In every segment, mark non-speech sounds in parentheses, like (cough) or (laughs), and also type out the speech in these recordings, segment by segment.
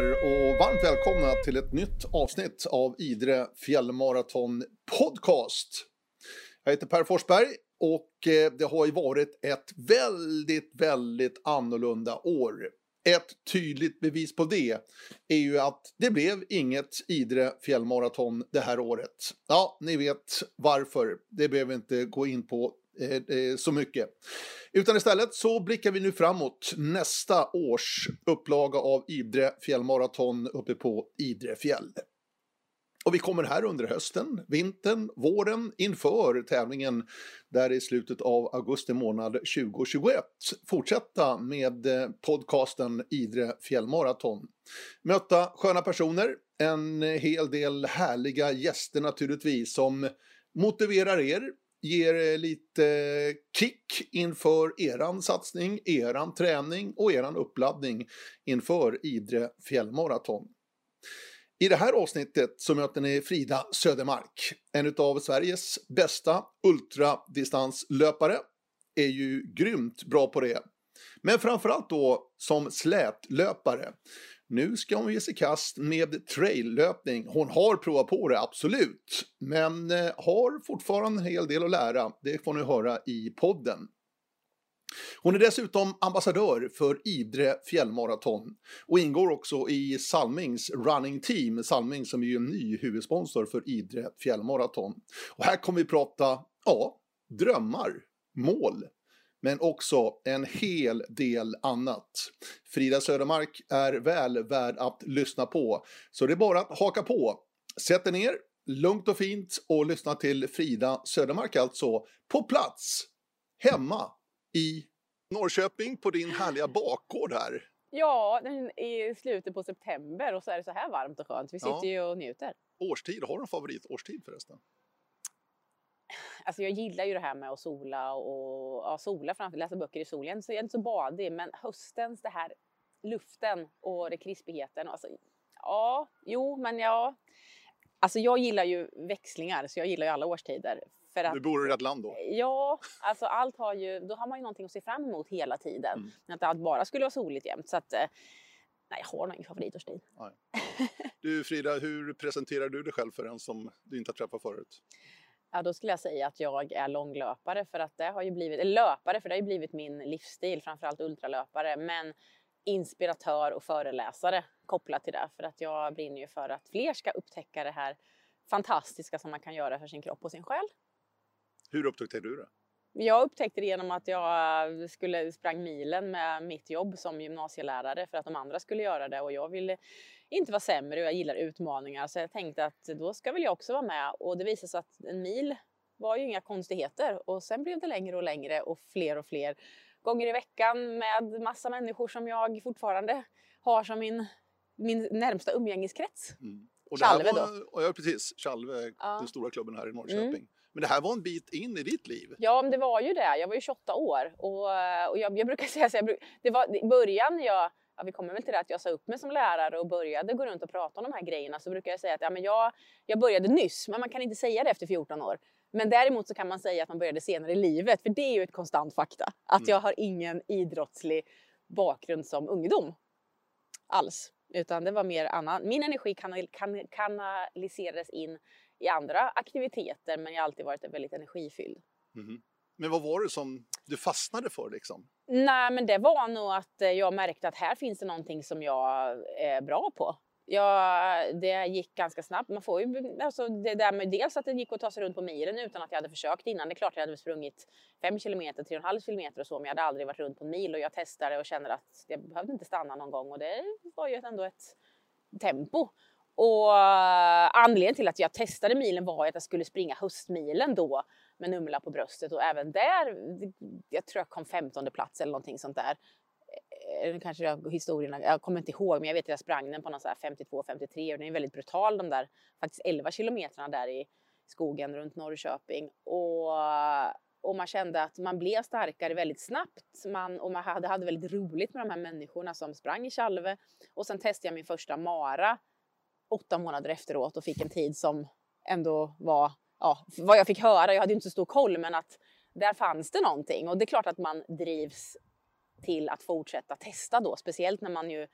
här och varmt välkomna till ett nytt avsnitt av Idre fjällmaraton podcast. Jag heter Per Forsberg och eh, det har ju varit ett väldigt, väldigt annorlunda år. Ett tydligt bevis på det är ju att det blev inget Idre fjällmaraton det här året. Ja, ni vet varför. Det behöver vi inte gå in på Eh, eh, så mycket. Utan istället så blickar vi nu framåt nästa års upplaga av Idre fjällmaraton uppe på Idre fjäll. Och vi kommer här under hösten, vintern, våren inför tävlingen där i slutet av augusti månad 2021 fortsätta med eh, podcasten Idre fjällmaraton. Möta sköna personer, en hel del härliga gäster naturligtvis som motiverar er ger eh, lite kick inför eran satsning, eran träning och eran uppladdning inför Idre fjällmaraton. I det här avsnittet så möter ni Frida Södermark, en av Sveriges bästa ultradistanslöpare. Är ju grymt bra på det. Men framförallt då som slätlöpare. Nu ska hon ge sig kast med traillöpning. Hon har provat på det, absolut. Men eh, har fortfarande en hel del att lära. Det får ni höra i podden. Hon är dessutom ambassadör för Idre fjällmaraton och ingår också i Salmings running team, Salming som är ju en ny huvudsponsor för Idre fjällmaraton. Och här kommer vi prata, ja, drömmar, mål, men också en hel del annat. Frida Södermark är väl värd att lyssna på, så det är bara att haka på. Sätt er ner, lugnt och fint och lyssna till Frida Södermark alltså, på plats, hemma i Norrköping på din härliga bakgård här. Ja, i slutet på september och så är det så här varmt och skönt. Vi sitter ja. ju och njuter. Årstid, har du en favoritårstid förresten? Alltså jag gillar ju det här med att sola och ja, sola framför läsa böcker i solen. Så jag är inte så badig, men höstens det här luften och det krispigheten. Alltså, ja, jo, men ja. Alltså jag gillar ju växlingar, så jag gillar ju alla årstider. För att, du bor i rätt land då? Ja, alltså allt har ju, då har man ju någonting att se fram emot hela tiden. Mm. Att allt bara skulle vara soligt jämt. Så att, eh, nej, jag har nog ingen favoritårstid. Du Frida, hur presenterar du dig själv för en som du inte har träffat förut? Ja, då skulle jag säga att jag är långlöpare för att det har ju blivit, löpare för det har ju blivit min livsstil, framförallt ultralöpare. Men inspiratör och föreläsare kopplat till det för att jag brinner ju för att fler ska upptäcka det här fantastiska som man kan göra för sin kropp och sin själ. Hur upptäckte du det? Jag upptäckte det genom att jag skulle sprang milen med mitt jobb som gymnasielärare för att de andra skulle göra det och jag ville inte vara sämre och jag gillar utmaningar så jag tänkte att då ska väl jag också vara med och det visade sig att en mil var ju inga konstigheter och sen blev det längre och längre och fler och fler gånger i veckan med massa människor som jag fortfarande har som min, min närmsta umgängeskrets. Mm. Och Chalve då. Ja, precis. Chalve, ja. den stora klubben här i Norrköping. Mm. Men det här var en bit in i ditt liv. Ja, men det var ju det. Jag var ju 28 år och, och jag, jag brukar säga så jag, det var i början jag Ja, vi kommer väl till det att jag sa upp mig som lärare och började gå runt och prata om de här grejerna så brukar jag säga att ja, men jag, jag började nyss, men man kan inte säga det efter 14 år. Men däremot så kan man säga att man började senare i livet, för det är ju ett konstant fakta. Att mm. jag har ingen idrottslig bakgrund som ungdom alls. Utan det var mer annan. Min energi kanal, kan, kanaliserades in i andra aktiviteter men jag har alltid varit väldigt energifylld. Mm. Men vad var det som du fastnade för liksom? Nej men det var nog att eh, jag märkte att här finns det någonting som jag eh, är bra på. Ja, det gick ganska snabbt. Man får ju, alltså det där med dels att det gick att ta sig runt på milen utan att jag hade försökt innan. Det är klart jag hade sprungit 5 kilometer, 3,5 kilometer och så, men jag hade aldrig varit runt på en mil och jag testade och kände att jag behövde inte stanna någon gång och det var ju ändå ett tempo. Och eh, anledningen till att jag testade milen var att jag skulle springa höstmilen då med nummerlapp på bröstet och även där, jag tror jag kom 15 plats eller någonting sånt där. Eh, kanske jag, historierna, jag kommer inte ihåg men jag vet att jag sprang den på någon 52-53 och den är väldigt brutal de där faktiskt 11 kilometrarna där i skogen runt Norrköping. Och, och man kände att man blev starkare väldigt snabbt man, och man hade, hade väldigt roligt med de här människorna som sprang i Chalve. Och sen testade jag min första mara åtta månader efteråt och fick en tid som ändå var, ja, vad jag fick höra, jag hade inte så stor koll, men att där fanns det någonting. Och det är klart att man drivs till att fortsätta testa då, speciellt när man ju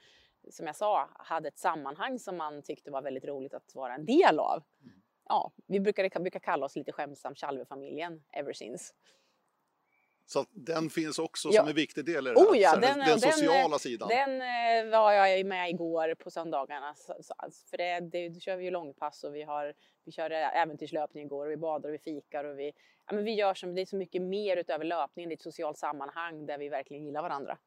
som jag sa, hade ett sammanhang som man tyckte var väldigt roligt att vara en del av. Ja, vi brukar, brukar kalla oss lite skämtsamt Chalve-familjen ever since. Så den finns också Ja. som en viktig del i det här. Oh ja, den- den, den- sociala sidan. Den eh, var jag med igår på söndagarna. För det, det, då kör vi ju långpass och vi, har, vi kör äventyrslöpning igår och vi badar och vi fikar och vi, ja, men vi gör som, det är så mycket mer utöver löpningen. Det är ett socialt sammanhang där vi verkligen gillar varandra.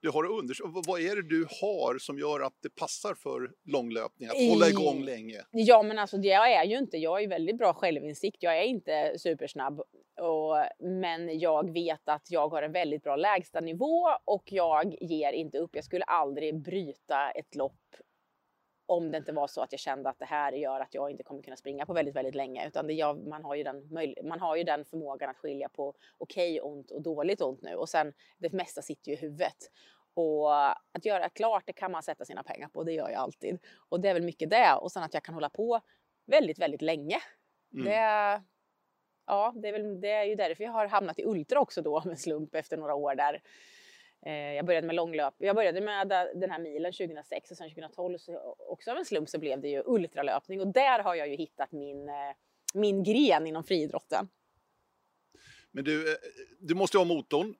Du har unders- vad- är det du har som gör att det passar för långlöpning? Att hålla igång länge? Ja men alltså det jag är ju inte, jag har ju väldigt bra självinsikt. Jag är inte supersnabb. Och, men jag vet att jag har en väldigt bra lägsta nivå och jag ger inte upp. Jag skulle aldrig bryta ett lopp om det inte var så att jag kände att det här gör att jag inte kommer kunna springa på väldigt, väldigt länge. Utan det, jag, man, har ju den man har ju den förmågan att skilja på okej ont och dåligt ont nu. Och sen det mesta sitter ju i huvudet. Och att göra klart, det kan man sätta sina pengar på. Det gör jag alltid. Och det är väl mycket det. Och sen att jag kan hålla på väldigt, väldigt länge. Mm. Det, ja, det är, väl, det är ju därför jag har hamnat i ultra också då med slump efter några år där. Eh, jag började med långlöp. Jag började med den här milen 2006 och sen 2012 så också av en slump så blev det ju ultralöpning och där har jag ju hittat min, eh, min gren inom friidrotten. Men du, eh, du måste ju ha motorn,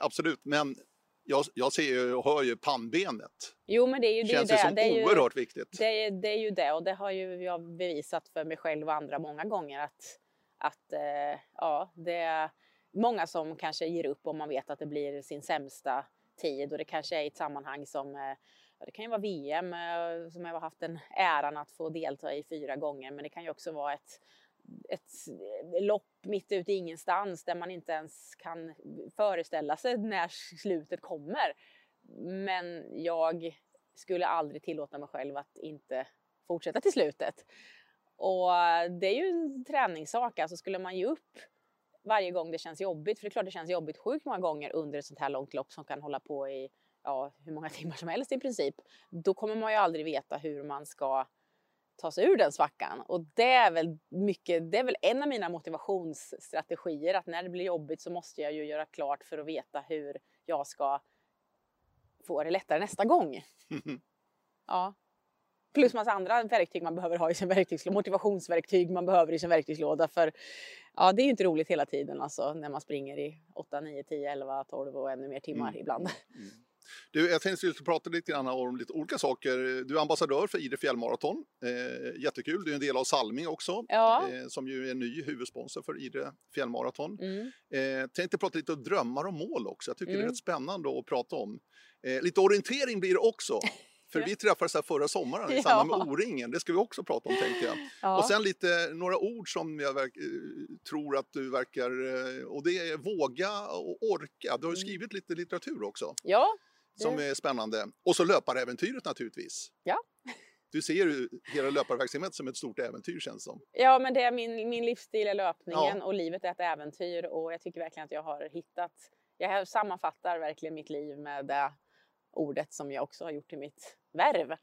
absolut. Men jag, jag ser ju och hör ju pannbenet. Jo men det är ju det. ju Känns ju det. som det är ju, oerhört viktigt. Det är, det är ju det och det har ju jag bevisat för mig själv och andra många gånger att, att ja, det är många som kanske ger upp om man vet att det blir sin sämsta tid och det kanske är i ett sammanhang som eh, ja, det kan ju vara VM eh, som jag har haft den äran att få delta i fyra gånger men det kan ju också vara ett ett eh, lopp mitt ute i ingenstans där man inte ens kan föreställa sig när slutet kommer. Men jag skulle aldrig tillåta mig själv att inte fortsätta till slutet. Och det är ju en träningssak, alltså skulle man ge upp varje gång det känns jobbigt, för det är klart det känns jobbigt sjukt många gånger under ett sånt här långt lopp som kan hålla på i ja, hur många (laughs) timmar som helst i princip. Då kommer man ju aldrig veta hur man ska ta sig ur den svackan. Och det är väl mycket, det är väl en av mina motivationsstrategier att när det blir jobbigt så måste jag ju göra klart för att veta hur jag ska få det lättare nästa gång. (laughs) Ja. Plus massa andra verktyg man behöver ha i sin verktygslåda, motivationsverktyg man behöver i sin verktygslåda. För ja, det är ju inte roligt hela tiden alltså när man springer i 8, 9, 10, 11, 12 och ännu mer timmar Mm. ibland. Mm. Du, jag tänkte att prata lite grann om lite olika saker. Du är ambassadör för Idre fjällmaraton. Eh, jättekul. Du är en del av Salming också, Ja. eh, som ju är ny huvudsponsor för Idre fjällmaraton. Mm. Eh, tänkte prata lite om drömmar och mål också. Jag tycker det är Mm. rätt spännande att prata om. Eh, lite orientering blir det också. (laughs) För vi träffades här förra sommaren i (laughs) samband med Ja. O-ringen. Det ska vi också prata om tänkte jag. Ja. Och sen lite några ord som jag verk, eh, tror att du verkar... eh, Och det är våga och orka. Du har ju Mm. skrivit lite litteratur också ja, som Det- är spännande. Och så löparäventyret naturligtvis. Ja. Du ser ju hela löparverksamheten som ett stort äventyr känns som. Ja, men det är min, min livsstil är löpningen och livet är ett äventyr och jag tycker verkligen att jag har hittat, jag sammanfattar verkligen mitt liv med det ordet som jag också har gjort till mitt värv.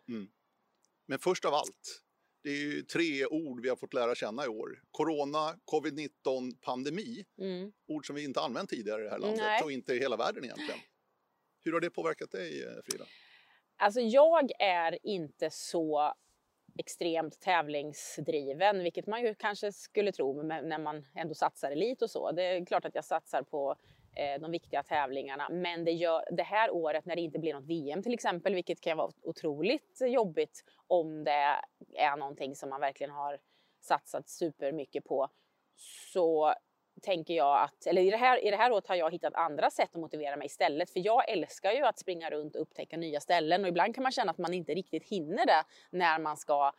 Men först av allt, det är ju tre ord vi har fått lära känna i år. Corona, covid-19, pandemi. Mm. Ord som vi inte använt tidigare i det här landet Nej. och inte i hela världen egentligen. Hur har det påverkat dig, eh, Frida? Alltså jag är inte så extremt tävlingsdriven, vilket man ju kanske skulle tro när man ändå satsar elit och så. Det är klart att jag satsar på Eh, de viktiga tävlingarna, men det, gör, det här året när det inte blir något VM till exempel, vilket kan vara otroligt jobbigt om det är någonting som man verkligen har satsat supermycket på, så tänker jag att, eller i det, här, i det här året har jag hittat andra sätt att motivera mig istället. För jag älskar ju att springa runt och upptäcka nya ställen och ibland kan man känna att man inte riktigt hinner det när man ska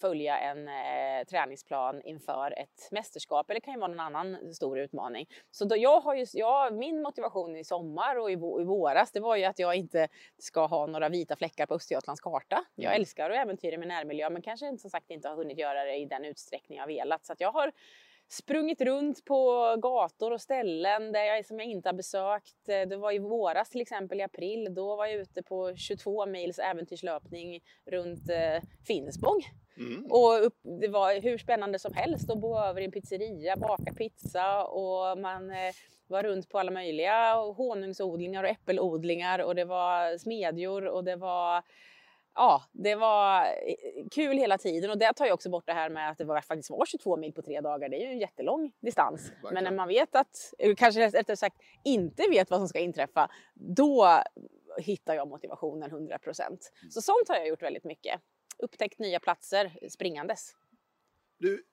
följa en eh, träningsplan inför ett mästerskap eller det kan ju vara någon annan stor utmaning. Så då, jag har ju, jag, min motivation i sommar och i, i våras det var ju att jag inte ska ha några vita fläckar på Östergötlands karta. Jag Mm. älskar att äventyra min närmiljö men kanske som sagt inte har hunnit göra det i den utsträckning jag velat. Så jag har sprungit runt på gator och ställen där jag, som jag inte har besökt. Eh, det var i våras till exempel i april. Då var jag ute på 22 mils äventyrslöpning runt eh, Finspång. Mm. Och upp, det var hur spännande som helst att bo över i en pizzeria, baka pizza och man eh, var runt på alla möjliga honungsodlingar och äppelodlingar och det var smedjor och det var ja, det var eh, kul hela tiden och det tar ju också bort det här med att det var, faktiskt var 22 mil på tre dagar. Det är ju en jättelång distans. Verkligen. Men när man vet att, kanske rättare sagt inte vet vad som ska inträffa, då hittar jag motivationen 100 procent. Mm. Så sånt har jag gjort väldigt mycket. Upptäckt nya platser springandes. Du,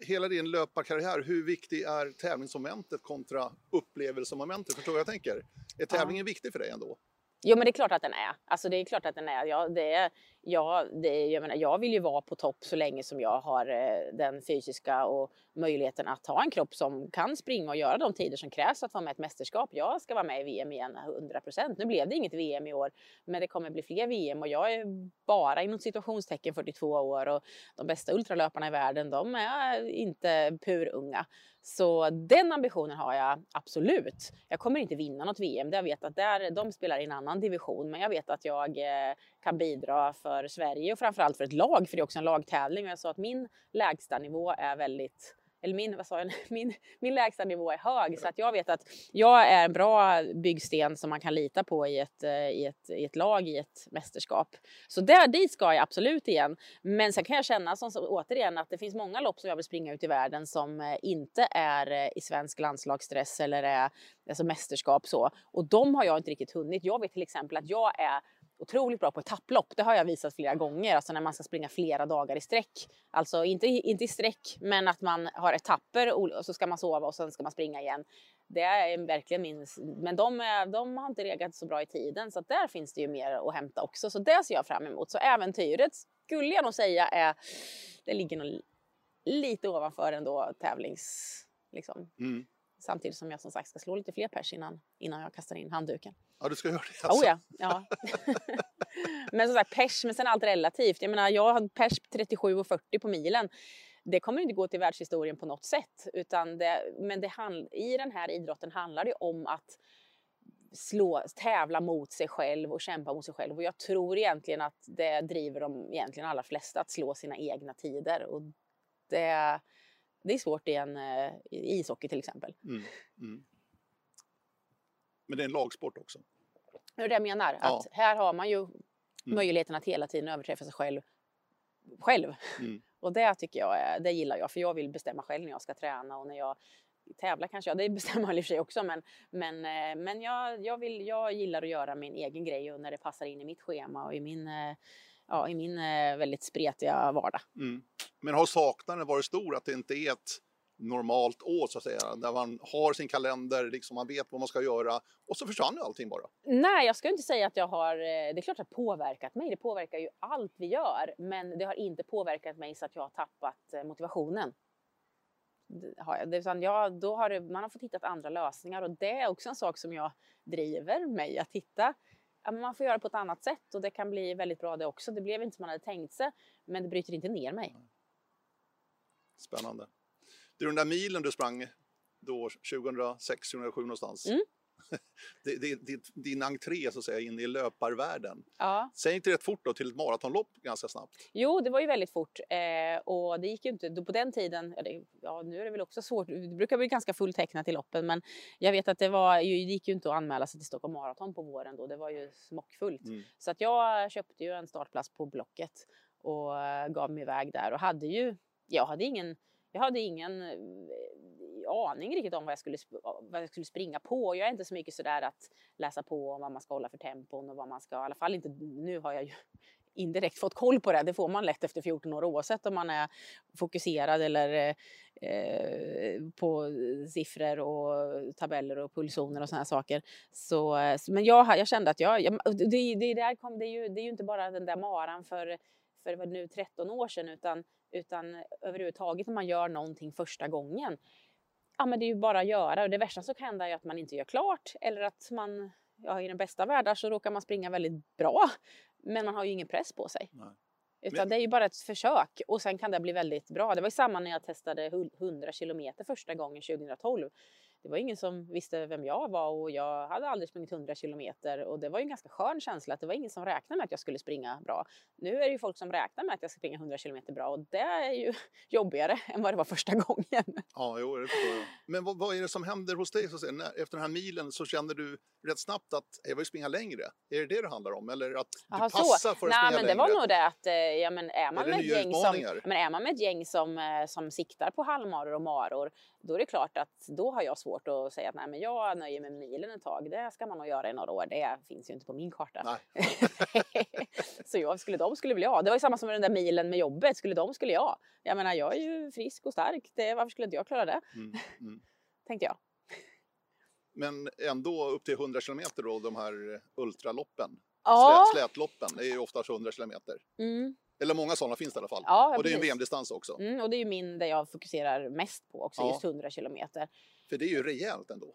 hela din löparkarriär, hur viktig är tävlingsmomentet kontra upplevelsemomentet? Förstår jag tänker? Är tävlingen ja. viktig för dig ändå? Jo men det är klart att den är. Alltså det är klart att den är. Ja, det är, ja, det jag, menar, jag vill ju vara på topp så länge som jag har eh, den fysiska och möjligheten att ha en kropp som kan springa och göra de tider som krävs för att vara med i ett mästerskap. Jag ska vara med i VM igen 100 procent. Nu blev det inget VM i år, men det kommer bli fler VM och jag är bara inom situationstecken 42 år och de bästa ultralöparna i världen, de är inte purunga. Så den ambitionen har jag absolut. Jag kommer inte vinna något VM. Jag vet att där, de spelar i en annan division, men jag vet att jag eh, kan bidra för Sverige och framförallt för ett lag, för det är också en lagtävling. Och jag sa att min lägsta nivå är väldigt eller min, vad sa jag, (laughs) min, min lägsta nivå är hög så att jag vet att jag är en bra byggsten som man kan lita på i ett, eh, i ett, i ett lag, i ett mästerskap. Så där, dit ska jag absolut igen. Men sen kan jag känna som, återigen att det finns många lopp som jag vill springa ut i världen som eh, inte är eh, i svensk landslagsstress eller är alltså mästerskap så. Och de har jag inte riktigt hunnit. Jag vet till exempel att jag är otroligt bra på etapplopp. Det har jag visat flera gånger, alltså när man ska springa flera dagar i sträck. Alltså inte, inte i sträck, men att man har etapper och så ska man sova och sen ska man springa igen. Det är verkligen min... Men de, de har inte reagerat så bra i tiden, så där finns det ju mer att hämta också. Så det ser jag fram emot. Så äventyret skulle jag nog säga är... Det ligger nog lite ovanför ändå tävlings... Liksom. Mm. Samtidigt som jag som sagt ska slå lite fler pers innan, innan jag kastar in handduken. Ja, du ska göra det alltså. Oh ja, ja. (laughs) men som sagt, pers, men sen allt relativt. Jag menar, jag har pers 37 och 40 på milen. Det kommer inte gå till världshistorien på något sätt. Utan det, men det hand, i den här idrotten handlar det om att slå, tävla mot sig själv och kämpa mot sig själv. Och jag tror egentligen att det driver de egentligen allra flesta att slå sina egna tider. Och det, det är svårt i en eh, i ishockey till exempel. Mm, mm. Men det är en lagsport också. Det är det jag menar. Ja. Att här har man ju mm. möjligheten att hela tiden överträffa sig själv. själv. Mm. (laughs) Och det tycker jag det gillar jag. För jag vill bestämma själv när jag ska träna och när jag tävlar kanske jag, det bestämmer man i och för sig också. Men, men, eh, men jag, jag, vill, jag gillar att göra min egen grej och när det passar in i mitt schema och i min, eh, ja, i min väldigt spretiga vardag. Mm. Men har saknaden varit stor att det inte är ett normalt år så att säga, där man har sin kalender, liksom man vet vad man ska göra och så försvann allting bara. Nej, jag ska inte säga att jag har, eh, det är klart att det har påverkat mig, det påverkar ju allt vi gör, men det har inte påverkat mig så att jag har tappat eh, motivationen. Utan jag, då har det, man har fått hitta andra lösningar och det är också en sak som jag driver mig att hitta ja, man får göra på ett annat sätt och det kan bli väldigt bra det också. Det blev inte som man hade tänkt sig, men det bryter inte ner mig. Spännande. Du, den där milen du sprang då 2006, 2007 någonstans. Mm. (laughs) det, det, det, din entré så att säga in i löparvärlden. Ja. Sen gick det rätt fort då till ett maratonlopp ganska snabbt. Jo, det var ju väldigt fort eh, och det gick ju inte på den tiden. Ja, nu är det väl också svårt. Det brukar bli ganska fulltecknat i loppen, men jag vet att det var. Det gick ju inte att anmäla sig till Stockholm Marathon på våren då. Det var ju smockfullt mm. så att jag köpte ju en startplats på Blocket och eh, gav mig iväg där och hade ju. Jag hade ingen jag hade ingen eh, aning riktigt om vad jag, skulle, vad jag skulle springa på. Jag är inte så mycket sådär att läsa på om vad man ska hålla för tempon och vad man ska, i alla fall inte nu har jag ju (laughs) indirekt fått koll på det. Det får man lätt efter 14 år oavsett om man är fokuserad eller eh, på siffror och tabeller och pulszoner och sådana saker. Så, men jag, jag kände att jag, jag det, det, där kom, det, är ju, det är ju inte bara den där maran för, för nu 13 år sedan utan utan överhuvudtaget när man gör någonting första gången. Ja men det är ju bara att göra och det värsta som kan hända är att man inte gör klart eller att man, ja i den bästa världen så råkar man springa väldigt bra. Men man har ju ingen press på sig. Nej. Utan Men- det är ju bara ett försök och sen kan det bli väldigt bra. Det var ju samma när jag testade hu- 100 kilometer första gången 2012. Det var ingen som visste vem jag var och jag hade aldrig sprungit 100 kilometer och det var ju en ganska skön känsla att det var ingen som räknade med att jag skulle springa bra. Nu är det ju folk som räknar med att jag ska springa 100 kilometer bra och det är ju (laughs) jobbigare än vad det var första gången. Ja, jo, det förstår jag. Men vad, vad är det som händer hos dig? Så att säga? När, efter den här milen så känner du rätt snabbt att jag vill springa längre. Är det det det handlar om? Eller att du Jaha, så. passar för att Nej, springa men längre? det var nog det att eh, ja, men är, man det med ett gäng som, men är man med ett gäng som, eh, som siktar på halvmaror och maror, då är det klart att då har jag svårt att säga att nej, men jag nöjer mig med milen ett tag. Det ska man nog göra i några år. Det finns ju inte på min karta. (laughs) Så jag, skulle de skulle väl jag. Det var ju samma som med den där milen med jobbet. Skulle de skulle jag. Jag menar, jag är ju frisk och stark. Det, varför skulle inte jag klara det? Mm, mm. (laughs) Tänkte jag. Men ändå upp till 100 kilometer då, de här ultraloppen. Ja. Slät, slätloppen, det är ju oftast 100 kilometer. Mm. Eller många sådana finns det i alla fall. Ja, och det är en. VM-distans också. Mm, och det är ju min där jag fokuserar mest på också, Ja. just 100 kilometer. För det är ju rejält ändå.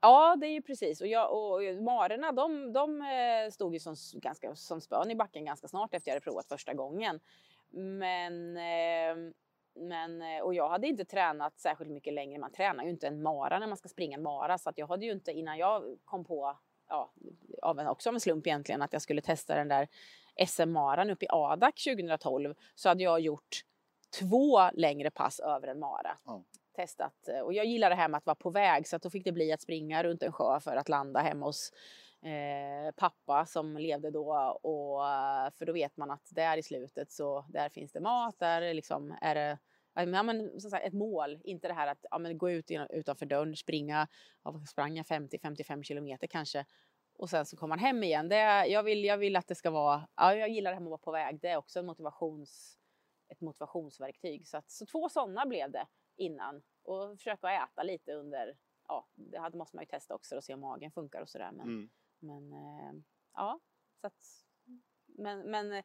Ja, det är ju precis. Och, jag, och marerna, de, de eh, stod ju som, ganska, som spön i backen ganska snart efter jag hade provat första gången. Men, eh, men, eh, och jag hade inte tränat särskilt mycket längre. Man tränar ju inte en mara när man ska springa en mara. Så att jag hade ju inte, innan jag kom på, ja, av en, också av en slump egentligen, att jag skulle testa den där SM-maran uppe i Adak 2012, så hade jag gjort två längre pass över en mara Ja. testat. eh, Och jag gillar det här med att vara på väg så att då fick det bli att springa runt en sjö för att landa hemma hos eh, pappa som levde då. Och, eh, för då vet man att där i slutet så där finns det mat, där liksom är det Ja, men, som sagt, ett mål, inte det här att ja, men gå ut utanför dörren, springa, ja, sprang jag 50-55 kilometer kanske och sen så kommer man hem igen. Det, jag, vill, jag vill att det ska vara, ja, jag gillar det här med att vara på väg, det är också en motivations, ett motivationsverktyg. Så, att, så två sådana blev det innan och försöka äta lite under, ja det hade, måste man ju testa också och se om magen funkar och sådär. Men, Mm. men eh, ja, så att, men, men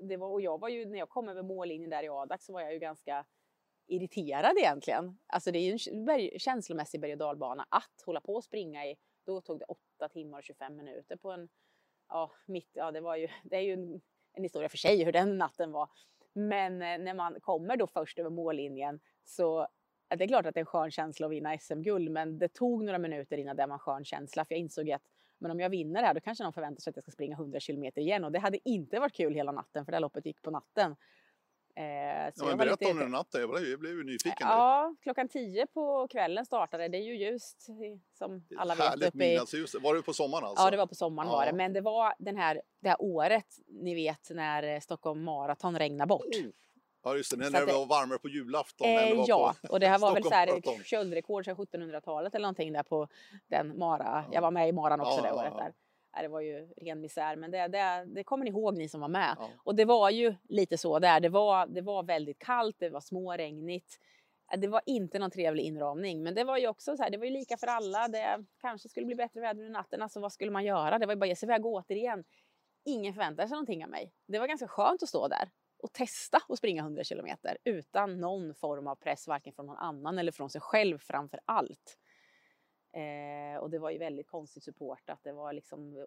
det var, och jag var ju, när jag kom över mållinjen där i Adak så var jag ju ganska irriterad egentligen. Alltså det är ju en känslomässig berg och dalbana att hålla på och springa i, då tog det 8 timmar och 25 minuter på en, ja, mitt, ja det var ju, (laughs) det är ju en, en historia för sig hur den natten var. Men eh, när man kommer då först över mållinjen så det är klart att det är en skön känsla att vinna SM-guld men det tog några minuter innan det var en skön känsla för jag insåg att men om jag vinner det här då kanske någon förväntar sig att jag ska springa 100 kilometer igen och det hade inte varit kul hela natten för det här loppet gick på natten. Eh, så Ja, jag men var berätta om den natten, jag blev, jag blev nyfiken. Ja, klockan 10 på kvällen startade det. är ju ljust som alla vet. Härligt Uppe midnattsljus. Var det på sommaren alltså? ja, det var på sommaren var Ja. det. Men det var den här, det här året, ni vet när eh, Stockholm Marathon regnar bort. Oh. Ja, just det. När det var varmare på julafton Eh, var ja, (laughs) och det här var väl så här köldrekord sedan 1700-talet eller någonting där på den Mara. Ja. Jag var med i Maran också Ja, det året där. Ja, Det var ju ren misär, men det, det, det kommer ni ihåg ni som var med. Ja. Och det var ju lite så där. Det var, det var väldigt kallt, det var småregnigt. Eh, Det var inte någon trevlig inramning, men det var ju också så här, det var ju lika för alla. Det kanske skulle bli bättre väder under natten, alltså vad skulle man göra? Det var ju bara att ge sig iväg återigen. Ingen förväntade sig någonting av mig. Det var ganska skönt att stå där och testa att springa 100 kilometer utan någon form av press, varken från någon annan eller från sig själv framför allt. Eh, och det var ju väldigt konstigt supportat. Det var liksom eh,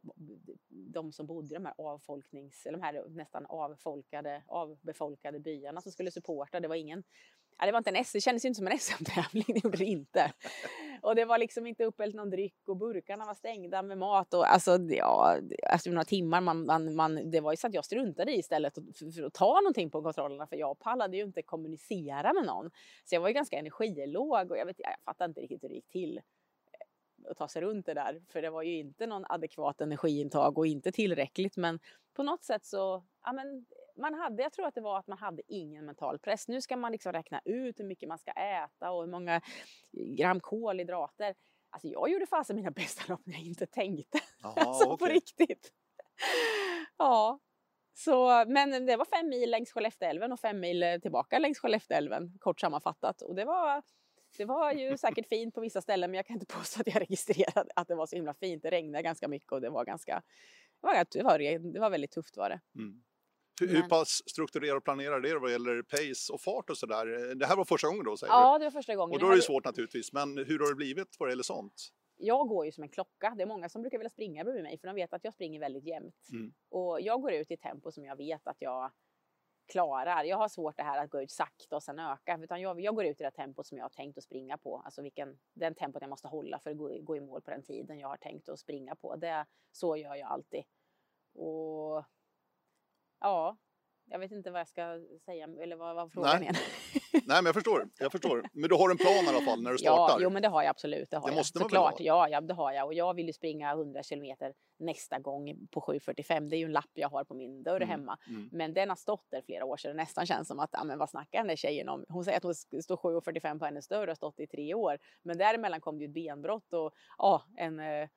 de som bodde i de här avfolknings, eller de här nästan avfolkade, avbefolkade byarna som skulle supporta. Det var ingen, ja, det var inte en S, det kändes ju inte som en (laughs) SM-tävling, det gjorde det inte. Och det var liksom inte uppällt någon dryck och burkarna var stängda med mat och alltså, ja, alltså, efter några timmar, man, man, man, det var ju så att jag struntade i istället för, för att ta någonting på kontrollerna för jag pallade ju inte kommunicera med någon. Så jag var ju ganska energilåg och jag, vet, jag fattade inte riktigt hur det gick till att ta sig runt det där. För det var ju inte någon adekvat energiintag och inte tillräckligt. Men på något sätt så, ja men man hade, jag tror att det var att man hade ingen mental press. Nu ska man liksom räkna ut hur mycket man ska äta och hur många gram kolhydrater. Alltså jag gjorde fasen mina bästa lopp när jag inte tänkte. Jaha, (laughs) alltså på okej. riktigt. (laughs) ja. Så, men det var fem mil längs Skellefteälven och fem mil tillbaka längs Skellefteälven, kort sammanfattat. Och det var, det var ju säkert fint på vissa ställen, men jag kan inte (laughs) påstå att jag registrerade att det var så himla fint. Det regnade ganska mycket och det var ganska, det var, det var, det var väldigt tufft var det. Mm. Hur, hur pass strukturerar och planerar det vad gäller pace och fart och sådär? Det här var första gången då säger Ja, det var första du? gången. Och då är det svårt naturligtvis, men hur har det blivit vad det gäller sånt? jag går ju som en klocka. Det är många som brukar vilja springa bredvid mig för de vet att jag springer väldigt jämnt. Mm. Och jag går ut i tempo som jag vet att jag klarar. Jag har svårt det här att gå ut sakta och sen öka. Utan jag, jag går ut i det tempot som jag har tänkt att springa på. Alltså vilken, den tempot jag måste hålla för att gå, gå i mål på den tiden jag har tänkt att springa på. Det, så gör jag alltid. Och ja, jag vet inte vad jag ska säga eller vad, vad frågan Nej. är. Nej, men jag förstår. Jag förstår. Men du har en plan i alla fall när du startar? Ja, jo, men det har jag absolut. Det, har Det jag. måste man väl Såklart. ha? Ja, ja, det har jag. Och jag vill ju springa 100 kilometer nästa gång på 7.45. Det är ju en lapp jag har på min dörr Mm, hemma. mm. Men den har stått där flera år sedan. Det nästan känns som att, ja, men vad snackar den där tjejen om? Hon säger att hon står 7.45 på hennes dörr och har stått i tre år. Men däremellan kom det ju ett benbrott och ja, en eh,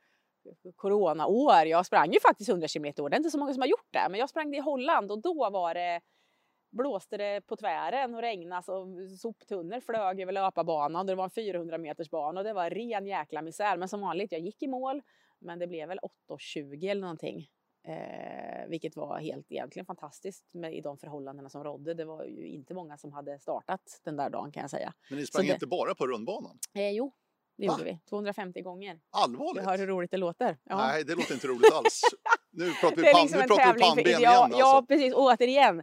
coronaår. Jag sprang ju faktiskt 100 kilometer år. Det är inte så många som har gjort det. Men jag sprang det i Holland och då var det blåste det på tvären och regnade och soptunnor flög över löparbanan. och Det var en 400 meters bana och det var ren jäkla misär. Men som vanligt, jag gick i mål. Men det blev väl 8.20 eller någonting. Eh, vilket var helt egentligen fantastiskt med, i de förhållandena som rådde. Det var ju inte många som hade startat den där dagen kan jag säga. Men ni sprang det- inte bara på rundbanan? Eh, jo, det Va? gjorde vi. 250 gånger. Allvarligt? Du hör hur roligt det låter. Ja. Nej, det låter inte roligt alls. Nu pratar (laughs) vi, pan, liksom nu pratar vi pannben igen ja, alltså. ja, precis. Återigen.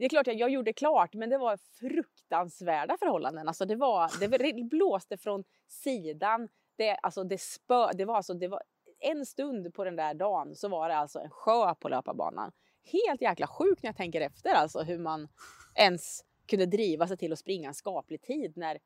Det är klart att jag gjorde klart, men det var fruktansvärda förhållanden. Alltså det, var, det blåste från sidan. Det, alltså det, spö, det, var alltså, det var en stund på den där dagen så var det alltså en sjö på löparbanan. Helt jäkla sjukt när jag tänker efter alltså hur man ens kunde driva sig till att springa en skaplig tid när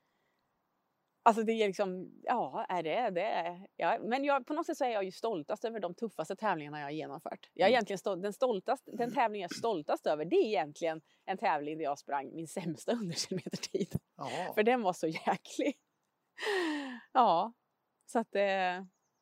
Alltså det är liksom, ja, är det det? Ja, men jag, på något sätt så är jag ju stoltast över de tuffaste tävlingarna jag har genomfört. Jag är Mm. egentligen stolt, den, stoltast, den tävling jag är stoltast över, det är egentligen en tävling där jag sprang min sämsta (laughs) 100 kilometer tid. För den var så jäklig. Ja, så att eh,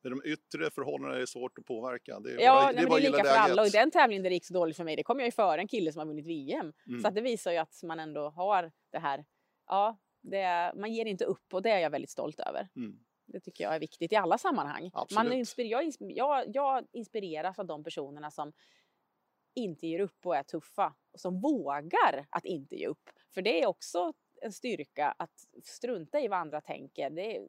de yttre förhållandena är svårt att påverka. Det är Ja, bara, nej, det är bara det är lika för alla. Och den tävlingen där det gick så dåligt för mig, det kom jag ju före en kille som har vunnit VM. Mm. Så att det visar ju att man ändå har det här, ja, det, man ger inte upp och det är jag väldigt stolt över. Mm. Det tycker jag är viktigt i alla sammanhang. Man inspir, jag, jag, jag inspireras av de personerna som inte ger upp och är tuffa och som vågar att inte ge upp. För det är också en styrka att strunta i vad andra tänker. Det,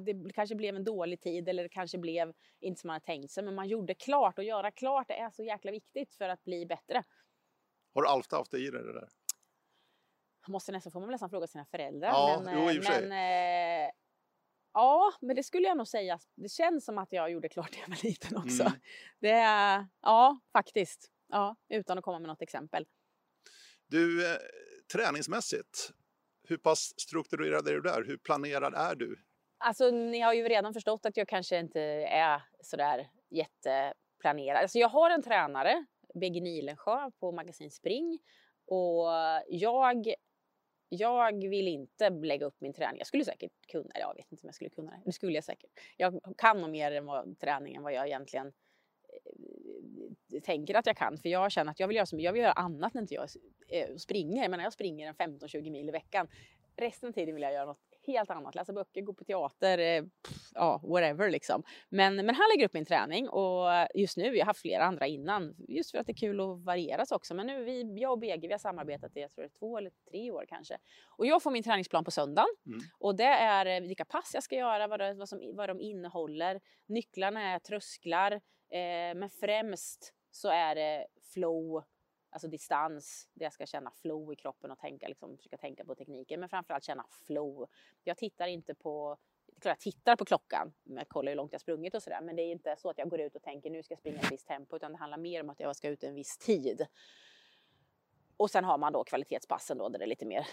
det kanske blev en dålig tid eller det kanske blev inte som man hade tänkt sig men man gjorde klart och göra klart det är så jäkla viktigt för att bli bättre. Har du alltid haft det i dig det där? Måste nästan, får man nästan fråga sina föräldrar. Ja, men, jo, i eh, och för sig. men, eh, ja, men det skulle jag nog säga. Det känns som att jag gjorde klart när jag var liten också. Mm. Det är, ja, faktiskt. Ja, utan att komma med något exempel. Du, eh, träningsmässigt, hur pass strukturerad är du där? Hur planerad är du? Alltså, ni har ju redan förstått att jag kanske inte är sådär jätteplanerad. Alltså, jag har en tränare, Begge Nilensjö på Magasin Spring. Och jag, jag vill inte lägga upp min träning. Jag skulle säkert kunna, jag vet inte om jag skulle kunna det. Det skulle jag säkert. Jag kan nog mer än vad, träning än vad jag egentligen eh, tänker att jag kan. För jag känner att jag vill göra, så, jag vill göra annat när inte jag eh, springer. Jag menar, jag springer en 15-20 mil i veckan. Resten av tiden vill jag göra något helt annat. Läsa böcker, gå på teater, eh, pff, ja, whatever liksom. Men, men han lägger upp min träning och just nu, jag har haft flera andra innan, just för att det är kul att varieras också. Men nu, vi, jag och BG, vi har samarbetat i, jag tror det är två eller tre år kanske. Och jag får min träningsplan på söndagen. Mm. Och det är eh, vilka pass jag ska göra, vad, det, vad, som, vad de innehåller. Nycklarna är trösklar, eh, men främst så är det flow, alltså distans, där jag ska känna flow i kroppen och tänka, liksom, försöka tänka på tekniken. Men framförallt känna flow. Jag tittar inte på det är klart jag tittar på klockan, jag kollar hur långt jag sprungit och sådär. Men det är inte så att jag går ut och tänker nu ska jag springa i ett visst tempo, utan det handlar mer om att jag ska ut en viss tid. Och sen har man då kvalitetspassen då, där det är lite mer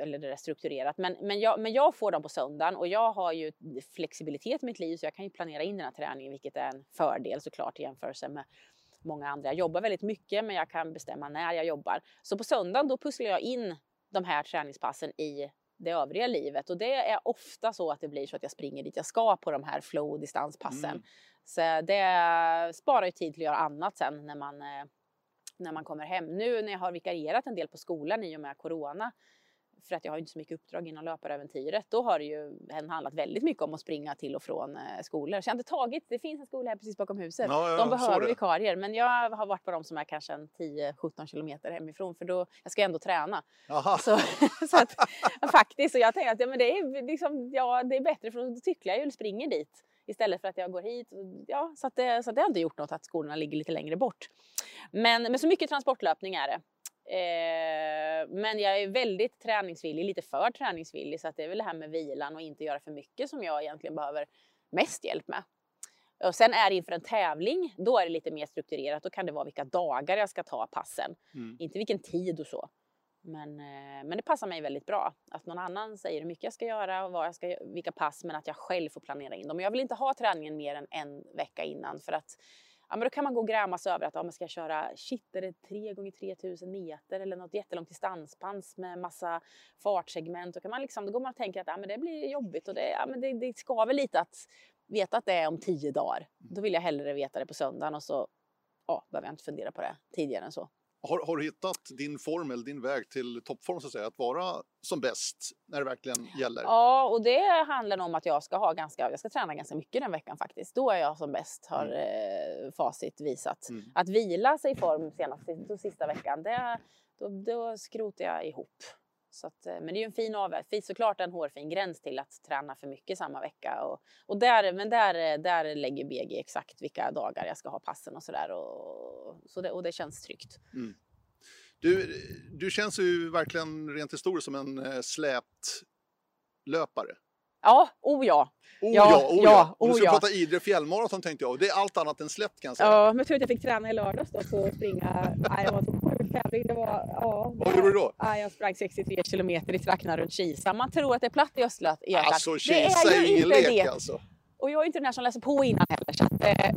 eller det är strukturerat. Men, men, jag, men jag får dem på söndagen och jag har ju flexibilitet i mitt liv så jag kan ju planera in den här träningen, vilket är en fördel såklart i jämförelse med många andra. Jag jobbar väldigt mycket, men jag kan bestämma när jag jobbar. Så på söndagen då pusslar jag in de här träningspassen i det övriga livet och det är ofta så att det blir så att jag springer dit jag ska på de här flow distanspassen. Mm. Så det sparar ju tid till att göra annat sen när man, eh, när man kommer hem. Nu när jag har vikarierat en del på skolan i och med corona för att jag har inte så mycket uppdrag inom löparäventyret. Då har det ju handlat väldigt mycket om att springa till och från eh, skolor. Så jag har inte tagit, det finns en skola här precis bakom huset. Ja, ja, de behöver vikarier. Men jag har varit på de som är kanske en 10-17 kilometer hemifrån. För då, jag ska ändå träna. Aha. Så, (laughs) så att, faktiskt, och jag tänker att ja, men det, är liksom, ja, det är bättre för då cyklar jag ju springer dit. Istället för att jag går hit. Ja, så, att det, så att det har inte gjort något att skolorna ligger lite längre bort. Men, men så mycket transportlöpning är det. Eh, men jag är väldigt träningsvillig, lite för träningsvillig, så att det är väl det här med vilan och inte göra för mycket som jag egentligen behöver mest hjälp med. Och sen är det inför en tävling, då är det lite mer strukturerat. Då kan det vara vilka dagar jag ska ta passen, Mm. inte vilken tid och så. Men, eh, men det passar mig väldigt bra att någon annan säger hur mycket jag ska göra och vad jag ska, vilka pass, men att jag själv får planera in dem. Jag vill inte ha träningen mer än en vecka innan för att ja, men då kan man gå och grämas över att ja, men ska köra, shit är det 3 gånger 3000 meter eller något jättelångt distanspass med massa fartsegment. Då, kan man liksom, då går man och tänker att ja, men det blir jobbigt och det, ja, men det, det skaver lite att veta att det är om tio dagar. Då vill jag hellre veta det på söndagen och så ja, behöver jag inte fundera på det tidigare än så. Har, har du hittat din formel, din väg till toppform så att säga, att vara som bäst när det verkligen gäller? Ja, och det handlar om att jag ska ha ganska, jag ska träna ganska mycket den veckan faktiskt. Då är jag som bäst, har eh, facit visat. Mm. Att vila sig i form senast sista veckan, det, då, då skrotar jag ihop. Så att, eh, men det är ju en fin avväg, finns såklart en hårfin gräns till att träna för mycket samma vecka. Och, och där, men där, eh, där lägger BG exakt vilka dagar jag ska ha passen och sådär. Och, så det, och det känns tryggt. Du, du känns ju verkligen rent historiskt som en eh, släpt löpare. Ja, oh ja. Oh Ja, ja, oh ja. ja, du ska ja. prata Idre fjällmaraton tänkte jag. Det är allt annat än släppt kan jag säga. Ja, men jag tror att jag fick träna i lördags då att springa. Nej, det var så tävling. Det var, ja, Vad gjorde du då? Ja, jag sprang 63 kilometer i trakterna runt Kisa. Man tror att det är platt i Östergötland. Alltså det Kisa är ju ingen inte lek det. alltså. Och jag är inte den där som läser på innan heller. Så att, eh,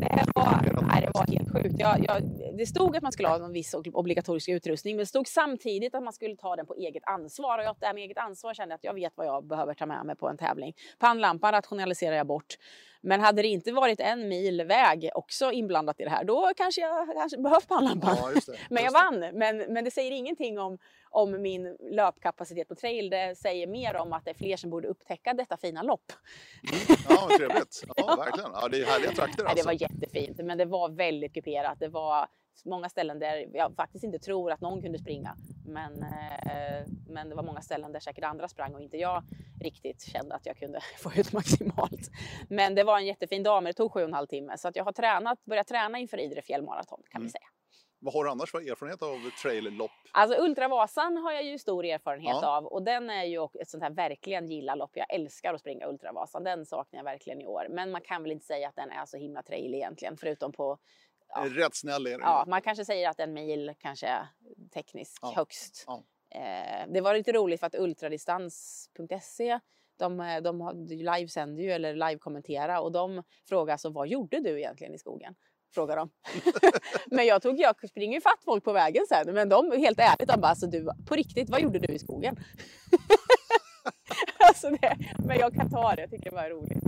det, var, nej, det var helt sjukt. Jag, jag, det stod att man skulle ha någon viss obligatorisk utrustning, men det stod samtidigt att man skulle ta den på eget ansvar. Och jag, det här med eget ansvar kände att jag vet vad jag behöver ta med mig på en tävling. Pannlampan rationaliserar jag bort. Men hade det inte varit en mil väg också inblandat i det här, då kanske jag kanske behövt pannlampan. Ja, just det. (laughs) Men jag det. vann. Men, men det säger ingenting om, om min löpkapacitet på trail. Det säger mer om att det är fler som borde upptäcka detta fina lopp. Ja, vad trevligt. (laughs) Ja, verkligen. Ja, det är härliga trakter Nej, det alltså. var jättefint, men det var väldigt kuperat. Det var många ställen där jag faktiskt inte tror att någon kunde springa. Men, eh, men det var många ställen där säkert andra sprang och inte jag riktigt kände att jag kunde (laughs) få ut maximalt. Men det var en jättefin dag, men det tog sju och en halv timme. Så att jag har tränat, börjat träna inför Idre fjällmaraton kan vi Mm. säga. Vad har du annars för erfarenhet av trail-lopp? Alltså Ultravasan har jag ju stor erfarenhet Ja. av och den är ju ett sånt här verkligen gilla-lopp. Jag älskar att springa Ultravasan. Den saknar jag verkligen i år. Men man kan väl inte säga att den är så himla trail egentligen, förutom på Ja. Rätt snäll är den. Ja, man kanske säger att en mil kanske är tekniskt Ja. högst. Ja. Eh, det var lite roligt för att ultradistans.se de, eh, de livesänder ju eller live-kommentera och de frågar alltså vad gjorde du egentligen i skogen? Frågar de. (laughs) men jag tog, jag springer ju fatt folk på vägen sen men de helt ärligt de bara alltså du på riktigt vad gjorde du i skogen? (laughs) alltså det, men jag kan ta det, jag tycker det var roligt.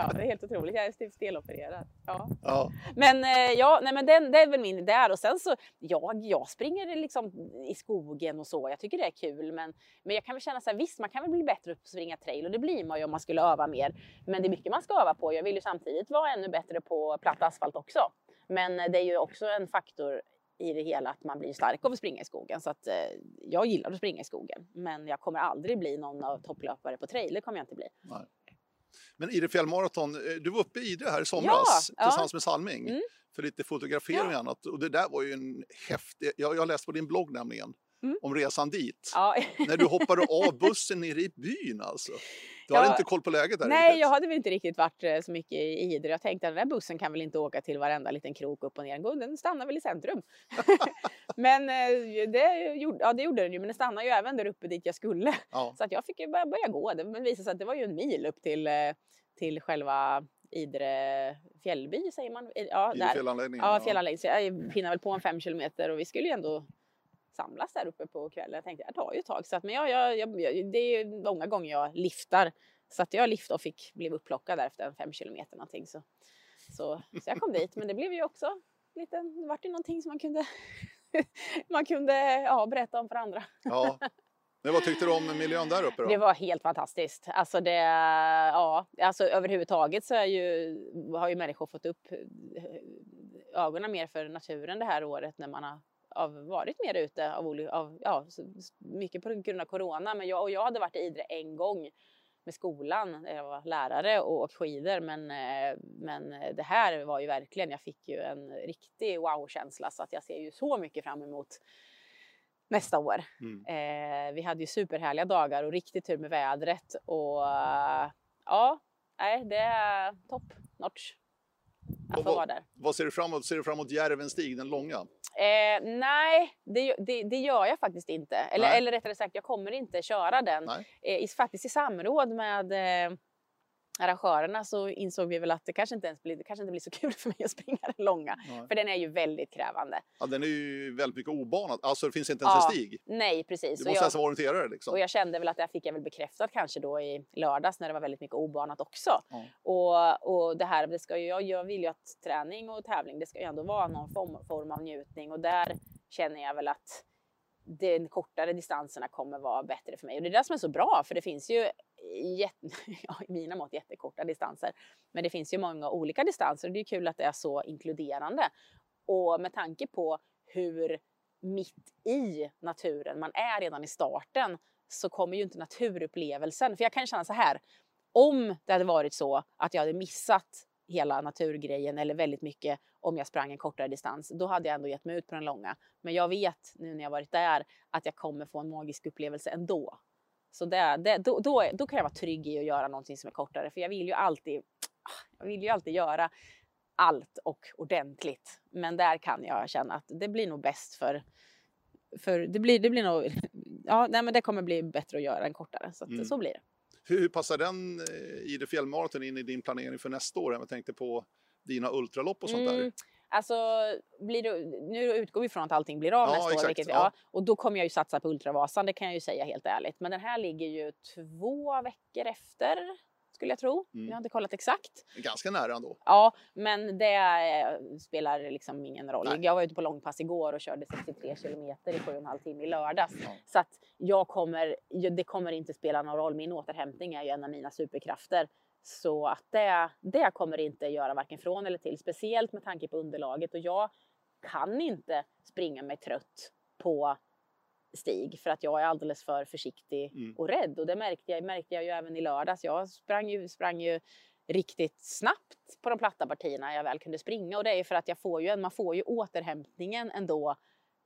Ja, det är helt otroligt. Jag är typ stelopererad. Ja. Ja. Men eh, ja, nej, men den, det är väl min där. Och sen så, ja, jag springer liksom i skogen och så. Jag tycker det är kul. Men, men jag kan väl känna så här, visst man kan väl bli bättre på att springa trail och det blir man ju om man skulle öva mer. Men det är mycket man ska öva på. Jag vill ju samtidigt vara ännu bättre på platt asfalt också. Men eh, det är ju också en faktor i det hela att man blir stark av att springa i skogen. Så att eh, jag gillar att springa i skogen. Men jag kommer aldrig bli någon av topplöpare på trail. Det kommer jag inte bli. Men Idre fjällmaraton, eh, du var uppe i Idre här i somras Ja, ja. tillsammans med Salming Mm. för lite fotografering och annat. Och det där var ju en häftig, jag, jag läste på din blogg nämligen, Mm. om resan dit. Ja. När du hoppade (laughs) av bussen nere i byn alltså. Du Ja. hade inte koll på läget där Nej, riktigt. jag hade väl inte riktigt varit eh, så mycket i Idre. Jag tänkte att den där bussen kan väl inte åka till varenda liten krok upp och ner. Den stannar väl i centrum. (laughs) men eh, det gjorde, ja, det gjorde den ju, men den stannade ju även där uppe dit jag skulle. Ja. Så att jag fick ju börja, börja gå. Det men visade sig att det var ju en mil upp till, eh, till själva Idre fjällby, säger man. Ja, där. fjällanläggningen. Ja, fjällanläggning. Så jag pinnade väl på en fem kilometer och vi skulle ju ändå samlas där uppe på kvällen. Jag tänkte det tar ju ett tag. Så att, men jag, jag, jag, det är ju många gånger jag liftar. Så att jag liftade och fick, blev upplockad där efter fem kilometer någonting. Så, så, så jag kom dit. Men det blev ju också lite, det vart ju någonting som man kunde, (laughs) man kunde ja, berätta om för andra. Ja. Men vad tyckte du om miljön där uppe då? Det var helt fantastiskt. Alltså det, ja, alltså överhuvudtaget så är ju, har ju människor fått upp eh, ögonen mer för naturen det här året när man har av, varit mer ute av, oli- av ja, mycket på grund av corona. Men jag, och jag hade varit i Idre en gång med skolan jag var lärare och åkt skidor. Men, eh, men det här var ju verkligen, jag fick ju en riktig wow-känsla så att jag ser ju så mycket fram emot nästa år. Mm. Eh, vi hade ju superhärliga dagar och riktigt tur med vädret och eh, ja, nej, det är top notch att få vara där. Vad ser du fram emot? Ser du fram emot Järvenstig, den långa? Eh, nej, det, det, det gör jag faktiskt inte. Eller, Nej. eller rättare sagt, jag kommer inte köra den. Eh, i, faktiskt i samråd med eh, arrangörerna så insåg vi väl att det kanske inte ens blir, det kanske inte blir så (laughs) kul för mig att springa den långa. Nej. För den är ju väldigt krävande. Ja, den är ju väldigt mycket obanad. Alltså det finns inte ens Ja, en stig. Nej, precis. Du måste jag, alltså vara orienterare liksom. och jag kände väl att det fick jag väl bekräftat kanske då i lördags när det var väldigt mycket obanat också. Ja. Och, och det här, det ska ju, jag, jag vill ju att träning och tävling, det ska ju ändå vara någon form, form av njutning och där känner jag väl att de kortare distanserna kommer vara bättre för mig. Och det är det som är så bra, för det finns ju jätte, (laughs) ja, i mina mått jättekorta distanser. Men det finns ju många olika distanser och det är kul att det är så inkluderande. Och med tanke på hur mitt i naturen man är redan i starten så kommer ju inte naturupplevelsen, för jag kan känna så här, om det hade varit så att jag hade missat hela naturgrejen eller väldigt mycket om jag sprang en kortare distans, då hade jag ändå gett mig ut på den långa. Men jag vet nu när jag varit där att jag kommer få en magisk upplevelse ändå. Så det, det, då, då, då kan jag vara trygg i att göra någonting som är kortare, för jag vill ju alltid, jag vill ju alltid göra allt och ordentligt. Men där kan jag känna att det blir nog bäst för, för det blir, det blir nog, (laughs) ja, nej, men det kommer bli bättre att göra en kortare. Så, att, Mm. så blir det. Hur, passar den eh, Idre fjällmaraton in i din planering för nästa år? Jag tänkte på dina ultralopp och sånt där. Mm, Alltså, blir det, nu utgår vi från att allting blir av Ja, nästa exakt, år. Vilket, vi- ja. ja, och då kommer jag ju satsa på Ultravasan, det kan jag ju säga helt ärligt. Men den här ligger ju två veckor efter, skulle jag tro. Mm. Jag har inte kollat exakt. Ganska nära ändå. Ja, men det eh, spelar liksom ingen roll. Nej. Jag var ute på långpass igår och körde 63 kilometer i sju och en halv timme i lördags. Ja. Så att jag kommer, det kommer inte spela någon roll. Min återhämtning är ju en av mina superkrafter. Så att det, det kommer inte göra varken från eller till. Speciellt med tanke på underlaget. Och jag kan inte springa mig trött på stig för att jag är alldeles för försiktig Mm. och rädd. Och det märkte jag, märkte jag ju även i lördags. Jag sprang ju, sprang ju riktigt snabbt på de platta partierna jag väl kunde springa. Och det är för att jag får ju, man får ju återhämtningen ändå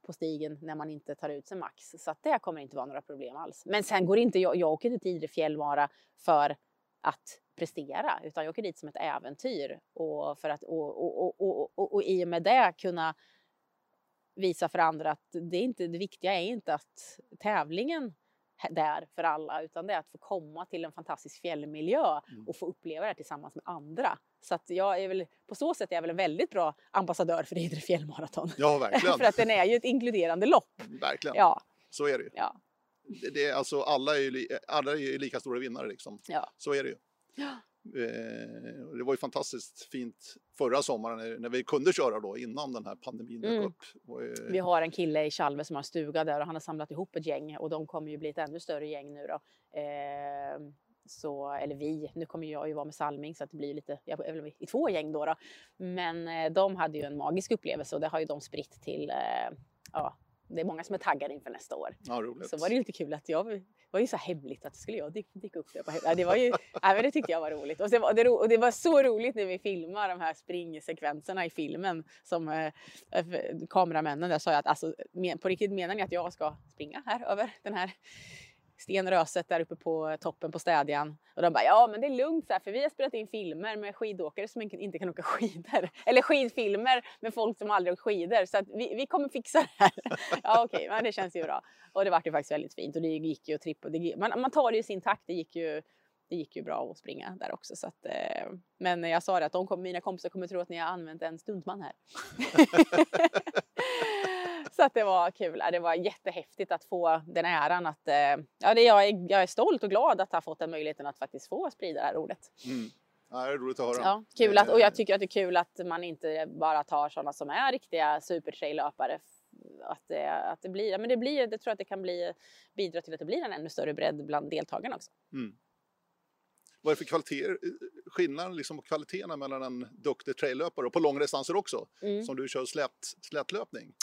på stigen när man inte tar ut sig max. Så att det kommer inte vara några problem alls. Men sen går inte jag, jag åker inte till Idre fjällvara för att prestera utan jag åker dit som ett äventyr och för att och, och, och, och, och, och i och med det kunna visa för andra att det, är inte, det viktiga är inte att tävlingen är där för alla utan det är att få komma till en fantastisk fjällmiljö Mm. och få uppleva det tillsammans med andra. Så att jag är väl, på så sätt är jag väl en väldigt bra ambassadör för Idre fjällmaraton. Ja, (laughs) verkligen. för att den är ju ett inkluderande lopp. verkligen. Ja, Så är det ju. ja, Det, det är alltså, alla är ju alla är ju lika stora vinnare liksom. ja. Så är det ju. Ja. Eh, det var ju fantastiskt fint förra sommaren när, när vi kunde köra då innan den här pandemin dök Mm. upp. Och, eh, Vi har en kille i Chalve som har en stuga där och han har samlat ihop ett gäng och de kommer ju bli ett ännu större gäng nu då. Eh, så, eller vi, nu kommer jag ju vara med Salming så att det blir lite, jag är i två gäng då. då. Men eh, de hade ju en magisk upplevelse och det har ju de spritt till, eh, ja, det är många som är taggade inför nästa år. ja, roligt. Så var det ju lite kul att jag det var ju så hemligt att skulle jag dyka, dyka upp där. Ja, det var ju, ja, men det tyckte jag var roligt. Och det var, det, och det var så roligt när vi filmar de här springsekvenserna i filmen som eh, eh, kameramännen där sa att alltså, men, på riktigt menar ni att jag ska springa här över den här stenröset där uppe på toppen på Städjan. Och de bara, ja men det är lugnt så här, för vi har spelat in filmer med skidåkare som inte- kan åka skidor. (laughs) Eller skidfilmer med folk som aldrig åkt skidor. Så att vi, vi kommer fixa det här. (laughs) ja okej, men det känns ju bra. Och det vart ju faktiskt väldigt fint och det gick ju att trippa. Man, man tar det i sin takt. Det gick ju, det gick ju bra att springa där också. Så att, eh, men jag sa det att de kom, mina kompisar kommer tro att ni har använt en stuntman här. (laughs) (laughs) så att det var kul. Det var jättehäftigt att få den äran att... Eh, ja, det, jag, är, jag är stolt och glad att ha fått den möjligheten att faktiskt få sprida det här ordet. Mm. Ja, det är roligt att höra. Ja, kul att, och Eh, jag tycker att det är kul att man inte bara tar sådana som är riktiga supertraillöpare. Att det, att det blir, men det blir, det tror jag att det kan bli, bidra till att det blir en ännu större bredd bland deltagarna också. Mm. Vad är det för kvaliteter, skillnaden liksom på kvaliteterna mellan en duktig traillöpare och på långdistanser också, Mm. som du kör slät, slätlöpning?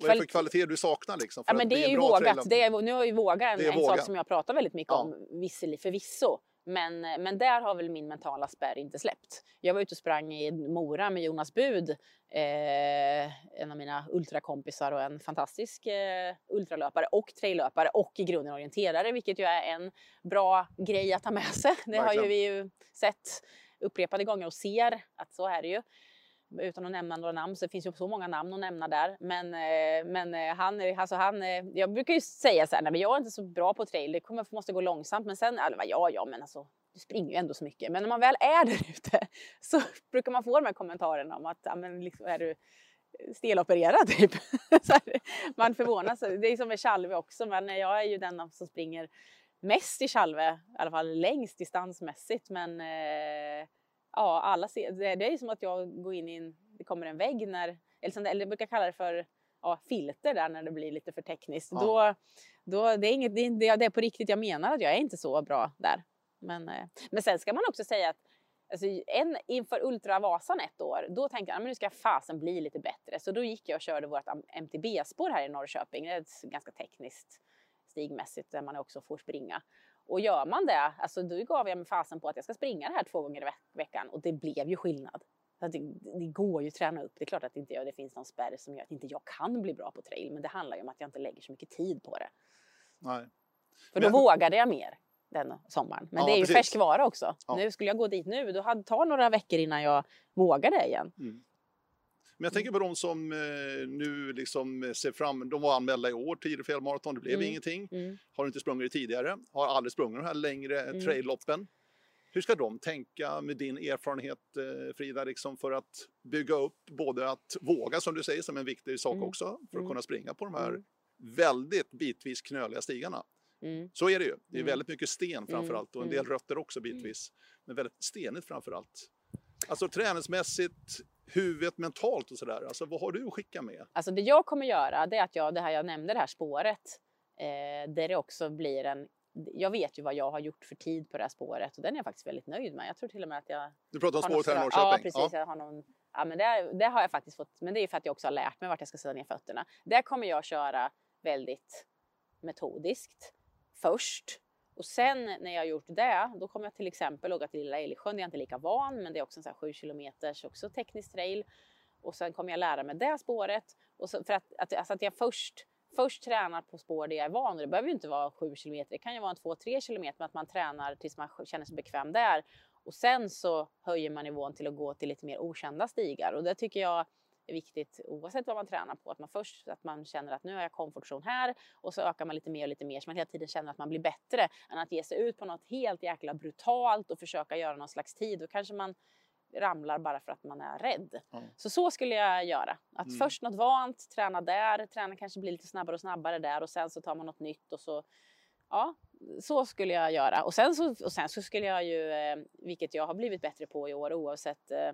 Vad är det för Kvalitet- kvaliteter du saknar liksom? För Ja, men bli det är ju vågat. Det är, nu har ju våga en, Det en våga. sak som jag pratar väldigt mycket Ja. om, visserligen förvisso. Men, men där har väl min mentala spärr inte släppt. Jag var ute och sprang i Mora med Jonas Bud, eh, en av mina ultrakompisar och en fantastisk eh, ultralöpare och traillöpare och i grunden orienterare, vilket ju är en bra grej att ta med sig. (laughs) Det Verkligen. har ju vi ju sett upprepade gånger och ser att så är det ju utan att nämna några namn, så det finns ju så många namn att nämna där. Men, eh, men eh, han, alltså han, eh, jag brukar ju säga så här, nej men jag är inte så bra på trail, det kommer, måste gå långsamt. Men sen, eller, ja, ja, men alltså du springer ju ändå så mycket. Men när man väl är (laughs) där ute så (laughs) brukar man få de här kommentarerna om att, ja men liksom, är du stelopererad (laughs) typ? här, man förvånas. Det är som med Chalve också, men jag är ju den som springer mest i Chalve, i alla fall längst distansmässigt. Men eh, ja, alla ser, det, det är som att jag går in i en, det kommer en vägg när, eller, som, eller jag brukar kalla det för ja, filter där när det blir lite för tekniskt. Ja. Då, då, det, är inget, det, är, det är på riktigt, jag menar att jag är inte så bra där. Men, eh, men sen ska man också säga att Alltså, en, inför Ultravasan ett år, då tänkte jag att nu ska fasen bli lite bättre. Så då gick jag och körde vårt MTB-spår här i Norrköping. Det är ett ganska tekniskt stigmässigt där man också får springa. Och gör man det, alltså då gav jag mig fasen på att jag ska springa det här två gånger i veckan och det blev ju skillnad. Det, det, går ju att träna upp. Det är klart att inte jag, det finns någon spärr som gör att inte jag kan bli bra på trail, men det handlar ju om att jag inte lägger så mycket tid på det. Nej. För då men... vågade jag mer den sommaren. Men ja, det är ju färskvara också. Ja. Nu skulle jag gå dit nu, då hade det tagit några veckor innan jag vågade igen. Mm. Men jag tänker på de som eh, nu liksom ser fram, de var anmälda i år till fjällmaraton, det blev mm. ingenting. Mm. Har inte sprungit tidigare, har aldrig sprungit de här längre mm. trailloppen. Hur ska de tänka med din erfarenhet eh, Frida, liksom för att bygga upp både att våga som du säger som en viktig sak mm. också för att mm. kunna springa på de här mm. väldigt bitvis knöliga stigarna. Mm. Så är det ju. Det är mm. väldigt mycket sten framför allt och en del rötter också bitvis. Men väldigt stenigt framför allt. Alltså träningsmässigt, huvudet mentalt och sådär? Alltså vad har du att skicka med? Alltså det jag kommer göra, det är att jag, det här jag nämnde, det här spåret, eh, där det också blir en jag vet ju vad jag har gjort för tid på det här spåret och den är jag faktiskt väldigt nöjd med. Jag tror till och med att jag... Du pratar om spåret här i Norrköping? Ja, precis. Ja. Jag har någon, ja, men det, det, har jag faktiskt fått, men det är för att jag också har lärt mig vart jag ska sätta ner fötterna. Där kommer jag köra väldigt metodiskt först och sen när jag har gjort det, då kommer jag till exempel åka till Lilla Älgsjön. Det är jag inte lika van, men det är också en sån här 7 kilometers också teknisk trail. Och sen kommer jag lära mig det spåret. Och så, för att, att, alltså att jag först, först tränar på spår där jag är van. Och det behöver ju inte vara 7 kilometer, det kan ju vara en 2-3 kilometer, men att man tränar tills man känner sig bekväm där. Och sen så höjer man nivån till att gå till lite mer okända stigar. Och det tycker jag är viktigt oavsett vad man tränar på. Att man först att man känner att nu har jag komfortzon här och så ökar man lite mer och lite mer så man hela tiden känner att man blir bättre än att ge sig ut på något helt jäkla brutalt och försöka göra någon slags tid. Då kanske man ramlar bara för att man är rädd. Mm. Så så skulle jag göra. Att mm. först något vant, träna där, träna kanske blir lite snabbare och snabbare där och sen så tar man något nytt och så Ja, så skulle jag göra. Och sen så, och sen så skulle jag ju, eh, vilket jag har blivit bättre på i år oavsett eh,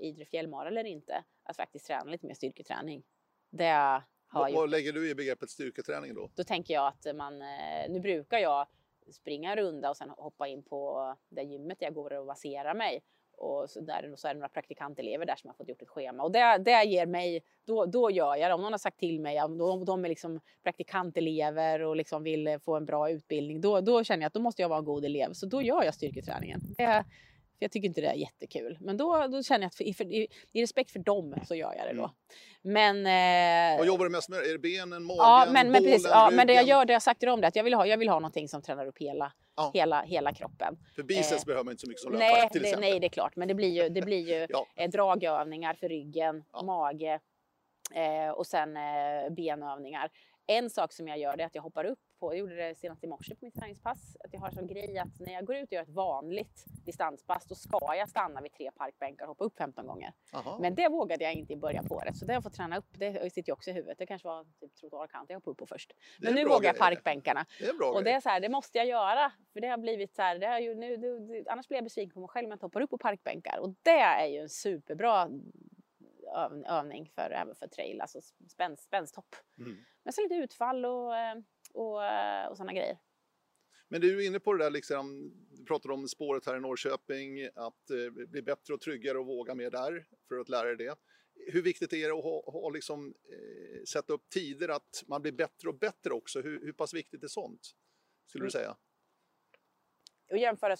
Idre fjällmara eller inte, att faktiskt träna lite mer styrketräning. Det har vad, vad lägger du i begreppet styrketräning då? Då tänker jag att man, eh, nu brukar jag springa en runda och sen hoppa in på det gymmet jag går och baserar mig. Och så, där, så är det några praktikantelever där som har fått gjort ett schema. Och det, det ger mig, då, då gör jag det. Om någon har sagt till mig, om de, de är liksom praktikantelever och liksom vill få en bra utbildning, då, då känner jag att då måste jag vara en god elev. Så då gör jag styrketräningen. Det, för jag tycker inte det är jättekul. Men då, då känner jag att för, för, i, i, respekt för dem så gör jag det då. Mm. Men... Eh, Vad jobbar du mest med? Är det benen, magen, ja, men, men, precis, ja, men det jag gör, det jag sagt till dem, det att jag vill ha, jag vill ha någonting som tränar upp hela, ja. hela, hela kroppen. För biceps eh, behöver man inte så mycket som löpare nej, till det, Nej, det är klart. Men det blir ju, det blir ju (laughs) ja. eh, dragövningar för ryggen, mage eh, och sen eh, benövningar. En sak som jag gör är att jag hoppar upp på, jag gjorde det senast i morse på mitt träningspass, att jag har som grej att när jag går ut och gör ett vanligt distanspass då ska jag stanna vid tre parkbänkar och hoppa upp 15 gånger. Aha. Men det vågade jag inte i början på året så det har jag fått träna upp. Det sitter ju också i huvudet. Det kanske var typ trottoarkant jag hoppade upp på först. Men nu vågar jag parkbänkarna. Det är bra och det är så här, det måste jag göra. För det har blivit så här, det har ju, nu, det, annars blir jag besviken på mig själv om jag inte hoppar upp på parkbänkar. Och det är ju en superbra övning för, även för trail, alltså spänst, spänsthopp. Mm. Men så lite utfall och, eh, och, eh, och sådana grejer. Men du är inne på det där, liksom, du pratar om spåret här i Norrköping, att eh, bli bättre och tryggare och våga mer där för att lära dig det. Hur viktigt är det att ha, ha liksom, eh, sätta upp tider att man blir bättre och bättre också? Hur, hur pass viktigt är sånt, skulle du mm. säga? Och jämföra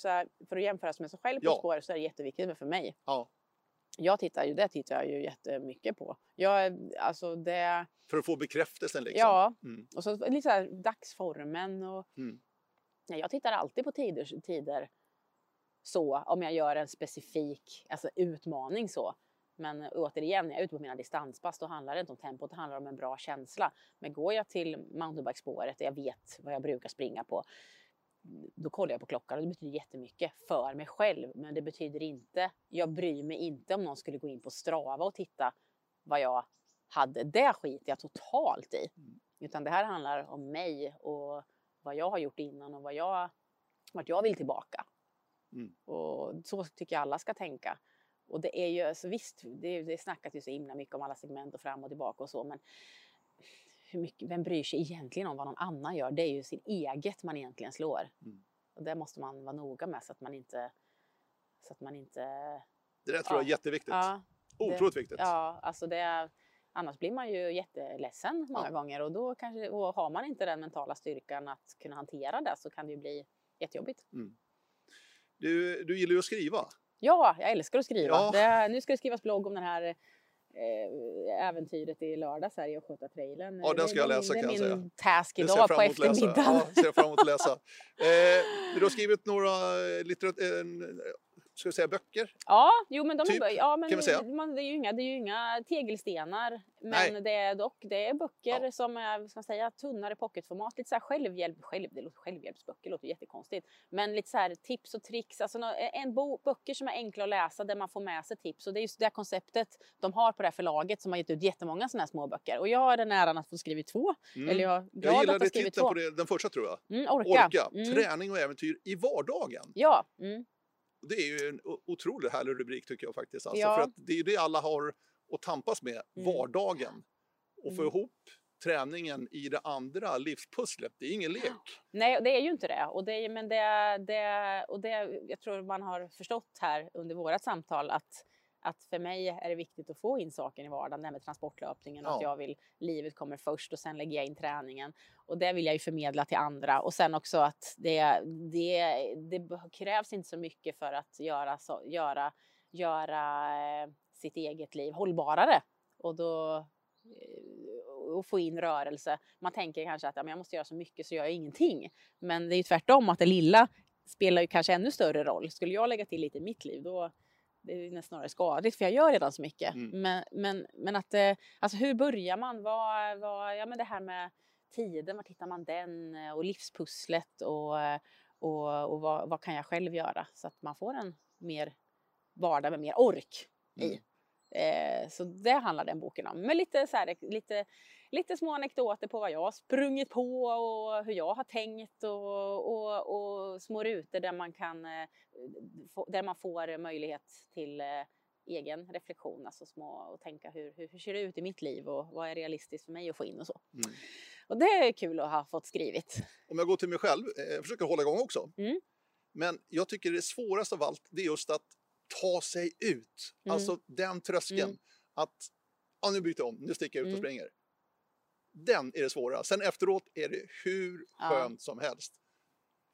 för att jämföra med sig själv på Ja. spår så är det jätteviktigt men för mig. Ja. Jag tittar ju, det tittar jag ju jättemycket på. Jag, alltså det, För att få bekräftelsen liksom. ja, Mm. och så lite så dagsformen och Mm. Nej, jag tittar alltid på tider, tider så om jag gör en specifik alltså utmaning så. Men återigen, när jag är ute på mina distanspass då handlar det inte om tempot, det handlar om en bra känsla. Men går jag till mountainbikespåret där jag vet vad jag brukar springa på, då kollar jag på klockan och det betyder jättemycket för mig själv. Men det betyder inte, jag bryr mig inte om någon skulle gå in på Strava och titta vad jag hade. Det skiter jag totalt i. Mm. Utan det här handlar om mig och vad jag har gjort innan och vad jag, vart jag vill tillbaka. Mm. Och så tycker jag alla ska tänka. Och det är ju, alltså visst, det, det snackas ju så himla mycket om alla segment och fram och tillbaka och så, men hur mycket, vem bryr sig egentligen om vad någon annan gör? Det är ju sin eget man egentligen slår. Mm. Och det måste man vara noga med så att man inte... Så att man inte... Det där tror jag är Ja. jätteviktigt. Ja, Otroligt viktigt. ja alltså det... Annars blir man ju jätteledsen många Ja. gånger och då kanske, och har man inte den mentala styrkan att kunna hantera det så kan det ju bli jättejobbigt. Du, du gillar ju att skriva. Ja, jag älskar att skriva. Ja. Det, nu ska det skrivas blogg om det här äventyret i lördags här i Östgötatrailern. Ja, den ska jag det är läsa, min- kan Det jag är säga. min task Det ser jag idag fram på läsa. eftermiddagen. Ja, ser jag fram emot att läsa. (laughs) Eh, du har skrivit några litterat- eh, ska jag säga, böcker. Ja, jo men de Typ, är, ja, men kan vi säga. Man, det, är ju inga, det är ju inga tegelstenar. Nej. Men det är dock det är böcker Ja. som är ska säga, tunnare pocketformat. Lite så här självhjälp, själv, det låter, självhjälpsböcker låter jättekonstigt. Men lite så här tips och tricks. Alltså en bo, böcker som är enkla att läsa där man får med sig tips. Och det är just det konceptet de har på det här förlaget som har gett ut jättemånga sådana här små böcker. Och jag har den äran att få skriva två. Mm. Eller jag är glad jag att gillade ha skrivit titeln två. på det, den första tror jag. Mm, orka. Orka. Mm. Träning och äventyr i vardagen. Ja. Mm. Det är ju en otroligt härlig rubrik tycker jag faktiskt. Alltså, Ja. För att det är ju det alla har att tampas med, Mm. vardagen. Och få Mm. ihop träningen i det andra livspusslet, det är ingen lek. Nej, det är ju inte det. Och det, men det, det, och det, jag tror man har förstått här under vårat samtal att, att för mig är det viktigt att få in saken i vardagen, det här med transportlöpningen och att Ja. jag vill, livet kommer först och sen lägger jag in träningen. Och det vill jag ju förmedla till andra. Och sen också att det, det, det krävs inte så mycket för att göra, så, göra, göra eh, sitt eget liv hållbarare. Och då eh, och få in rörelse. Man tänker kanske att ja, men jag måste göra så mycket så gör jag ingenting. Men det är ju tvärtom att det lilla spelar ju kanske ännu större roll. Skulle jag lägga till lite i mitt liv då det är snarare skadligt för jag gör redan så mycket. Mm. Men, men, men att, eh, alltså hur börjar man? Vad, vad, ja men det här med tiden, var hittar man den? Och livspusslet och, och, och vad, vad kan jag själv göra? Så att man får en mer vardag med mer ork i. Mm. Eh, så det handlar den boken om. Med lite, så här, lite, lite små anekdoter på vad jag har sprungit på och hur jag har tänkt och, och, och små rutor där man, kan, eh, där man får möjlighet till eh, egen reflektion. Alltså små och tänka hur, hur, hur ser det ut i mitt liv och vad är realistiskt för mig att få in och så. Mm. Och det är kul att ha fått skrivit. Om jag går till mig själv, eh, jag försöker hålla igång också. Mm. Men jag tycker det svåraste av allt, det är just att ta sig ut. Mm. Alltså den tröskeln. Mm. Att, ja nu byter jag om, nu sticker jag ut och Mm. springer. Den är det svåra. Sen efteråt är det hur Ja. skönt som helst.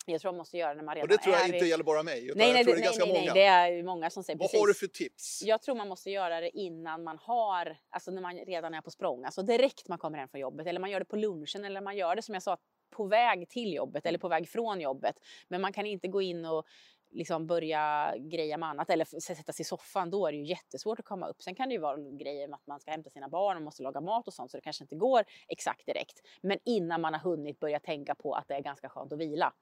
Jag tror man måste göra det när man redan Och det tror jag är inte i... gäller bara mig, utan Nej, nej, jag tror det, det är nej, ganska nej, nej, många. det är många som säger Vad precis. har du för tips? Jag tror man måste göra det innan man har, alltså när man redan är på språng, alltså direkt man kommer hem från jobbet eller man gör det på lunchen eller man gör det som jag sa på väg till jobbet eller på väg från jobbet. Men man kan inte gå in och liksom börja greja med annat eller sätta sig i soffan, då är det ju jättesvårt att komma upp. Sen kan det ju vara grejer med att man ska hämta sina barn och måste laga mat och sånt så det kanske inte går exakt direkt. Men innan man har hunnit börja tänka på att det är ganska skönt att vila.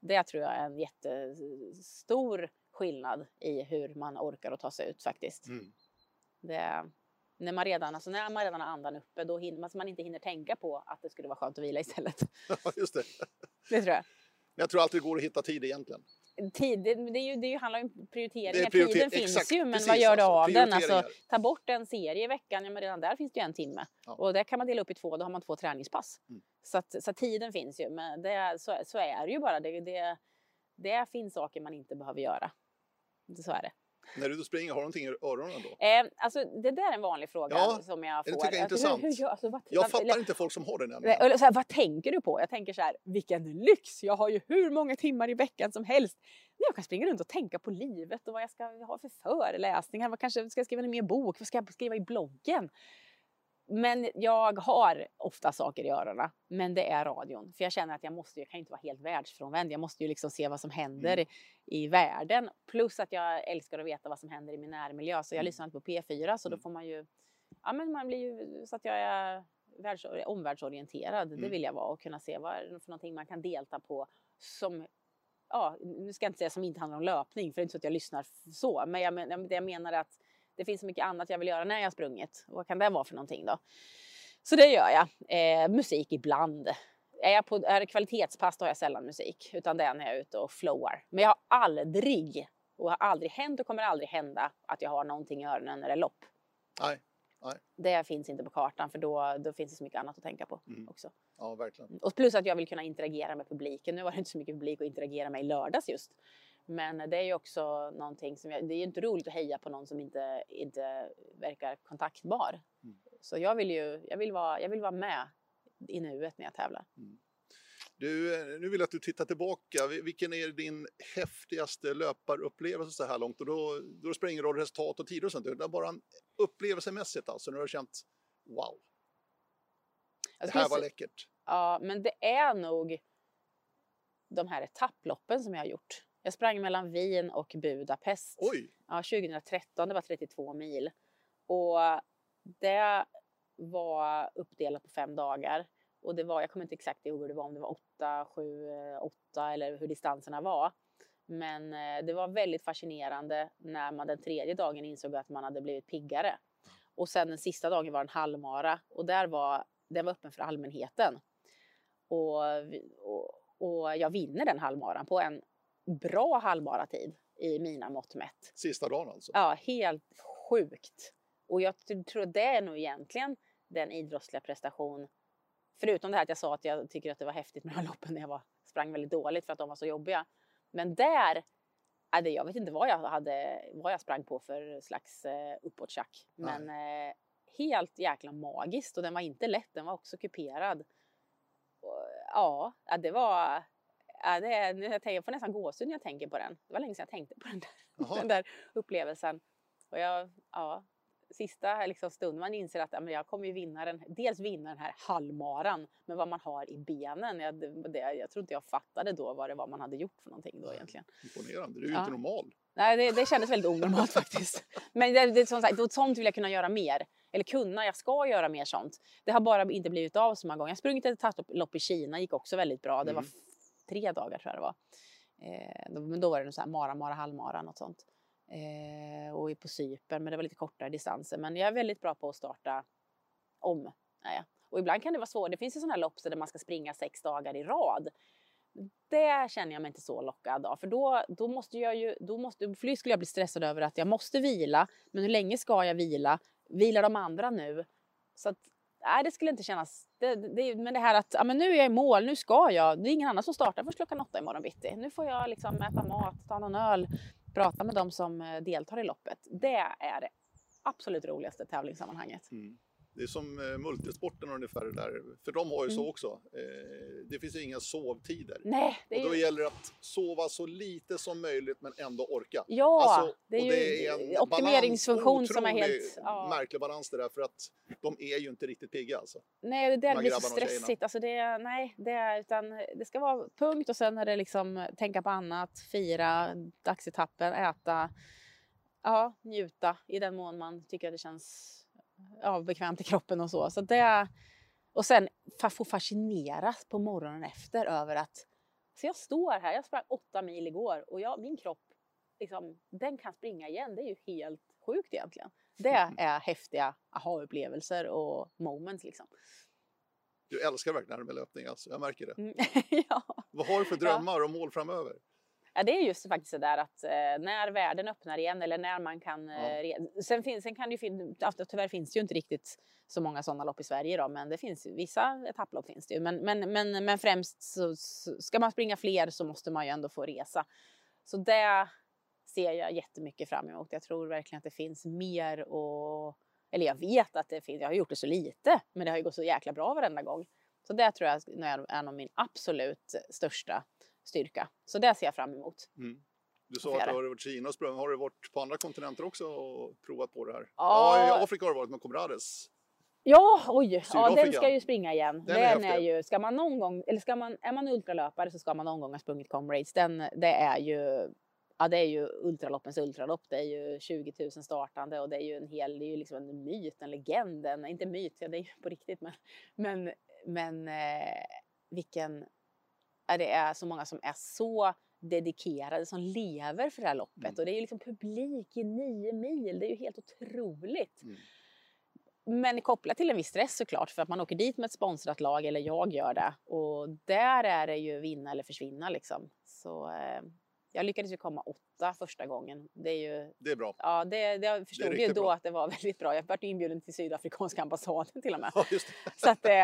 Det tror jag är en jättestor skillnad i hur man orkar att ta sig ut faktiskt. Mm. Det, när, man redan, alltså när man redan har andan uppe, då hinner alltså man inte hinner tänka på att det skulle vara skönt att vila istället. (laughs) Ja, just det. Det tror jag. Jag tror alltid det går att hitta tid egentligen. Tid, det, det, är ju, det handlar ju om prioriteringar. Prioriter- Tiden finns exakt, ju, men precis, vad gör du alltså, av den? Alltså, ta bort en serie i veckan, ja, men redan där finns det ju en timme. Ja. Och det kan man dela upp i två, då har man två träningspass. Mm. Så, att, så att tiden finns ju, men det, så, så är det ju bara. Det, det, det finns saker man inte behöver göra. Så är det. När du springer, har du någonting i öronen då? Eh, alltså, det där är en vanlig fråga Ja, som jag det får. tycker jag är Alltså, intressant. (laughs) Hur, hur, alltså, vad, Jag vad- fattar eller- inte folk som har Nej, nämligen. eller så här, vad tänker du på? Jag tänker så här, vilken lyx! Jag har ju hur många timmar i veckan som helst. Jag kan springa runt och tänka på livet och vad jag ska ha för föreläsningar. Vad kanske ska jag skriva en mer bok? Vad ska jag skriva i bloggen? Men jag har ofta saker i öronen. Men det är radion. För jag känner att jag måste, jag kan inte vara helt världsfrånvänd. Jag måste ju liksom se vad som händer Mm. i, världen. Plus att jag älskar att veta vad som händer i min närmiljö. Så jag Mm. lyssnar inte på P4 så då Mm. får man ju, ja men man blir ju så att jag är världs, omvärldsorienterad. Det Mm. vill jag vara och kunna se vad är det för någonting man kan delta på som Ja, nu ska jag inte säga som inte handlar om löpning för det är inte så att jag lyssnar så. Men jag, men, det jag menar är att det finns så mycket annat jag vill göra när jag har sprungit. Vad kan det vara för någonting då? Så det gör jag. Eh, musik ibland. Är, jag på, är det kvalitetspass då har jag sällan musik. Utan det är när jag är ute och flowar. Men jag har aldrig, och har aldrig hänt och kommer aldrig hända, att jag har någonting i öronen när det är lopp. Nej, Det finns inte på kartan för då, då finns det så mycket annat att tänka på Mm. också. ja verkligen. Och plus att jag vill kunna interagera med publiken. Nu var det inte så mycket publik att interagera med i lördags just. Men det är ju också någonting som jag, det är ju inte roligt att heja på någon som inte, inte verkar kontaktbar. Mm. Så jag vill ju, jag vill vara, jag vill vara med i nuet när jag tävlar. Du, eh, nu vill jag att du tittar tillbaka. Vi- Vilken är din häftigaste löparupplevelse så här långt? Och då, då spelar det ingen roll resultat och tider och sånt. Det är bara upplevelsemässigt alltså, när du har känt wow, det här var läckert. Ja, men det är nog de här etapploppen som jag har gjort. Jag sprang mellan Wien och Budapest. Oj, Ja, 2013, det var 32 mil. Och det var uppdelat på fem dagar. Och det var, jag kommer inte exakt ihåg hur det var, om det var 8, 7, 8 eller hur distanserna var. Men eh, det var väldigt fascinerande när man den tredje dagen insåg att man hade blivit piggare. Och sen den sista dagen var en halvmara och där var, den var öppen för allmänheten. Och, och, och jag vinner den halvmaran på en bra halvmaratid i mina mått mätt. sista dagen alltså. Ja, helt sjukt. Och jag tror det är nog egentligen den idrottsliga prestation. Förutom det här att jag sa att jag tycker att det var häftigt med de här loppen när jag var, sprang väldigt dåligt för att de var så jobbiga. Men där, det- jag vet inte vad jag, hade, vad jag sprang på för slags eh, uppåttjack. Men eh, helt jäkla magiskt och den var inte lätt, den var också kuperad. Ja, ja, det var... Ja, det, är- nu jag, tänker, jag får nästan gåshud när jag tänker på den. Det var länge sedan jag tänkte på den där (laughs) den där upplevelsen. Och jag, ja, sista liksom stunden man inser att ja, men jag kommer ju vinna den, dels vinna den här halvmaran, men vad man har i benen. Jag, det, jag tror inte jag fattade då vad det var man hade gjort för någonting då egentligen. Imponerande, du är ju Ja. inte normal. Nej, det, det kändes väldigt onormalt (laughs) faktiskt. Men det, det, är som sagt, sånt vill jag kunna göra mer. Eller kunna, jag ska göra mer sånt. Det har bara inte blivit av så många gånger. Jag har sprungit ett etapplopp i Kina, gick också väldigt bra. Det var Mm tre dagar tror jag det var. Eh, då- men då var det nog så här mara, mara, halvmara, något sånt. Eh, och på Cypern, men det var lite kortare distanser. Men jag är väldigt bra på att starta om. Naja. Och ibland kan det vara svårt. Det finns ju sådana här lopp där man ska springa sex dagar i rad. Det känner jag mig inte så lockad av. För då, då måste jag ju, då måste, för skulle jag bli stressad över att jag måste vila. Men hur länge ska jag vila? Vilar de andra nu? Så att, nej det skulle inte kännas, det, det, men det här att ja, men nu är jag i mål, nu ska jag. Det är ingen annan som startar först klockan åtta imorgon bitti. Nu får jag liksom äta mat, ta någon öl, prata med de som eh, deltar i loppet. Det är det absolut roligaste tävlingssammanhanget. Mm. Det är som eh, multisporten ungefär där, för de har ju så Mm. också. Det finns ju inga sovtider. Nej, det Och är då ju... gäller det att sova så lite som möjligt men ändå orka. Ja, Alltså, det är och ju det är en optimeringsfunktion balans, som är helt... Ja. märklig balans det där för att de är ju inte riktigt pigga alltså. Nej, det där blir så och stressigt. Alltså det, är- nej, det, är, utan det ska vara punkt och sen är det liksom tänka på annat, fira dagsetappen, äta, ja, njuta i den mån man tycker att det känns ja, bekvämt i kroppen och så. så det, och sen få fascineras på morgonen efter över att så jag står här, jag sprang åtta mil igår och jag, min kropp, liksom, den kan springa igen. Det är ju helt sjukt egentligen. Det är häftiga aha-upplevelser och moments liksom. Du älskar verkligen det här med löpning alltså, jag märker det. Mm, (laughs) ja. Vad har du för drömmar och mål framöver? Ja, det är just faktiskt det där att eh, när världen öppnar igen eller när man kan... Ja. Eh, re- sen, finns, sen kan det ju fin- ja, tyvärr finns det ju inte riktigt så många sådana lopp i Sverige idag, men det finns vissa etapplopp finns det ju. Men, men, men, men främst så, så ska man springa fler så måste man ju ändå få resa. Så det ser jag jättemycket fram emot. Jag tror verkligen att det finns mer och eller jag vet att det finns, jag har gjort det så lite, men det har ju gått så jäkla bra varenda gång. Så det tror jag är en av min absolut största styrka. Så det ser jag fram emot. Mm. Du sa att du har varit i Kina och sprungit. Har du varit på andra kontinenter också och provat på det här? Ja, ja i Afrika har du varit med Comrades. Ja, oj, ja, den ska ju springa igen. Den, den är, är, ju, ska man någon gång, eller ska man, är man ultralöpare så ska man någon gång ha sprungit Comrades. Den, det är ju, ja det är ju ultraloppens ultralopp. Det är ju 20 000 startande och det är ju en hel, det är ju liksom en myt, en legend, en, inte myt, ja, det är ju på riktigt, men, men, men eh, vilken, det är så många som är så dedikerade som lever för det här loppet mm. och det är ju liksom publik i nio mil. Det är ju helt otroligt. Mm. Men kopplat till en viss stress såklart för att man åker dit med ett sponsrat lag eller jag gör det och där är det ju vinna eller försvinna liksom. Så eh, jag lyckades ju komma åtta första gången. Det är ju... Det är bra. Ja, det, det jag förstod det ju då bra. att det var väldigt bra. Jag varit inbjuden till sydafrikanska ambassaden till och med. (laughs) Ja, Så att det,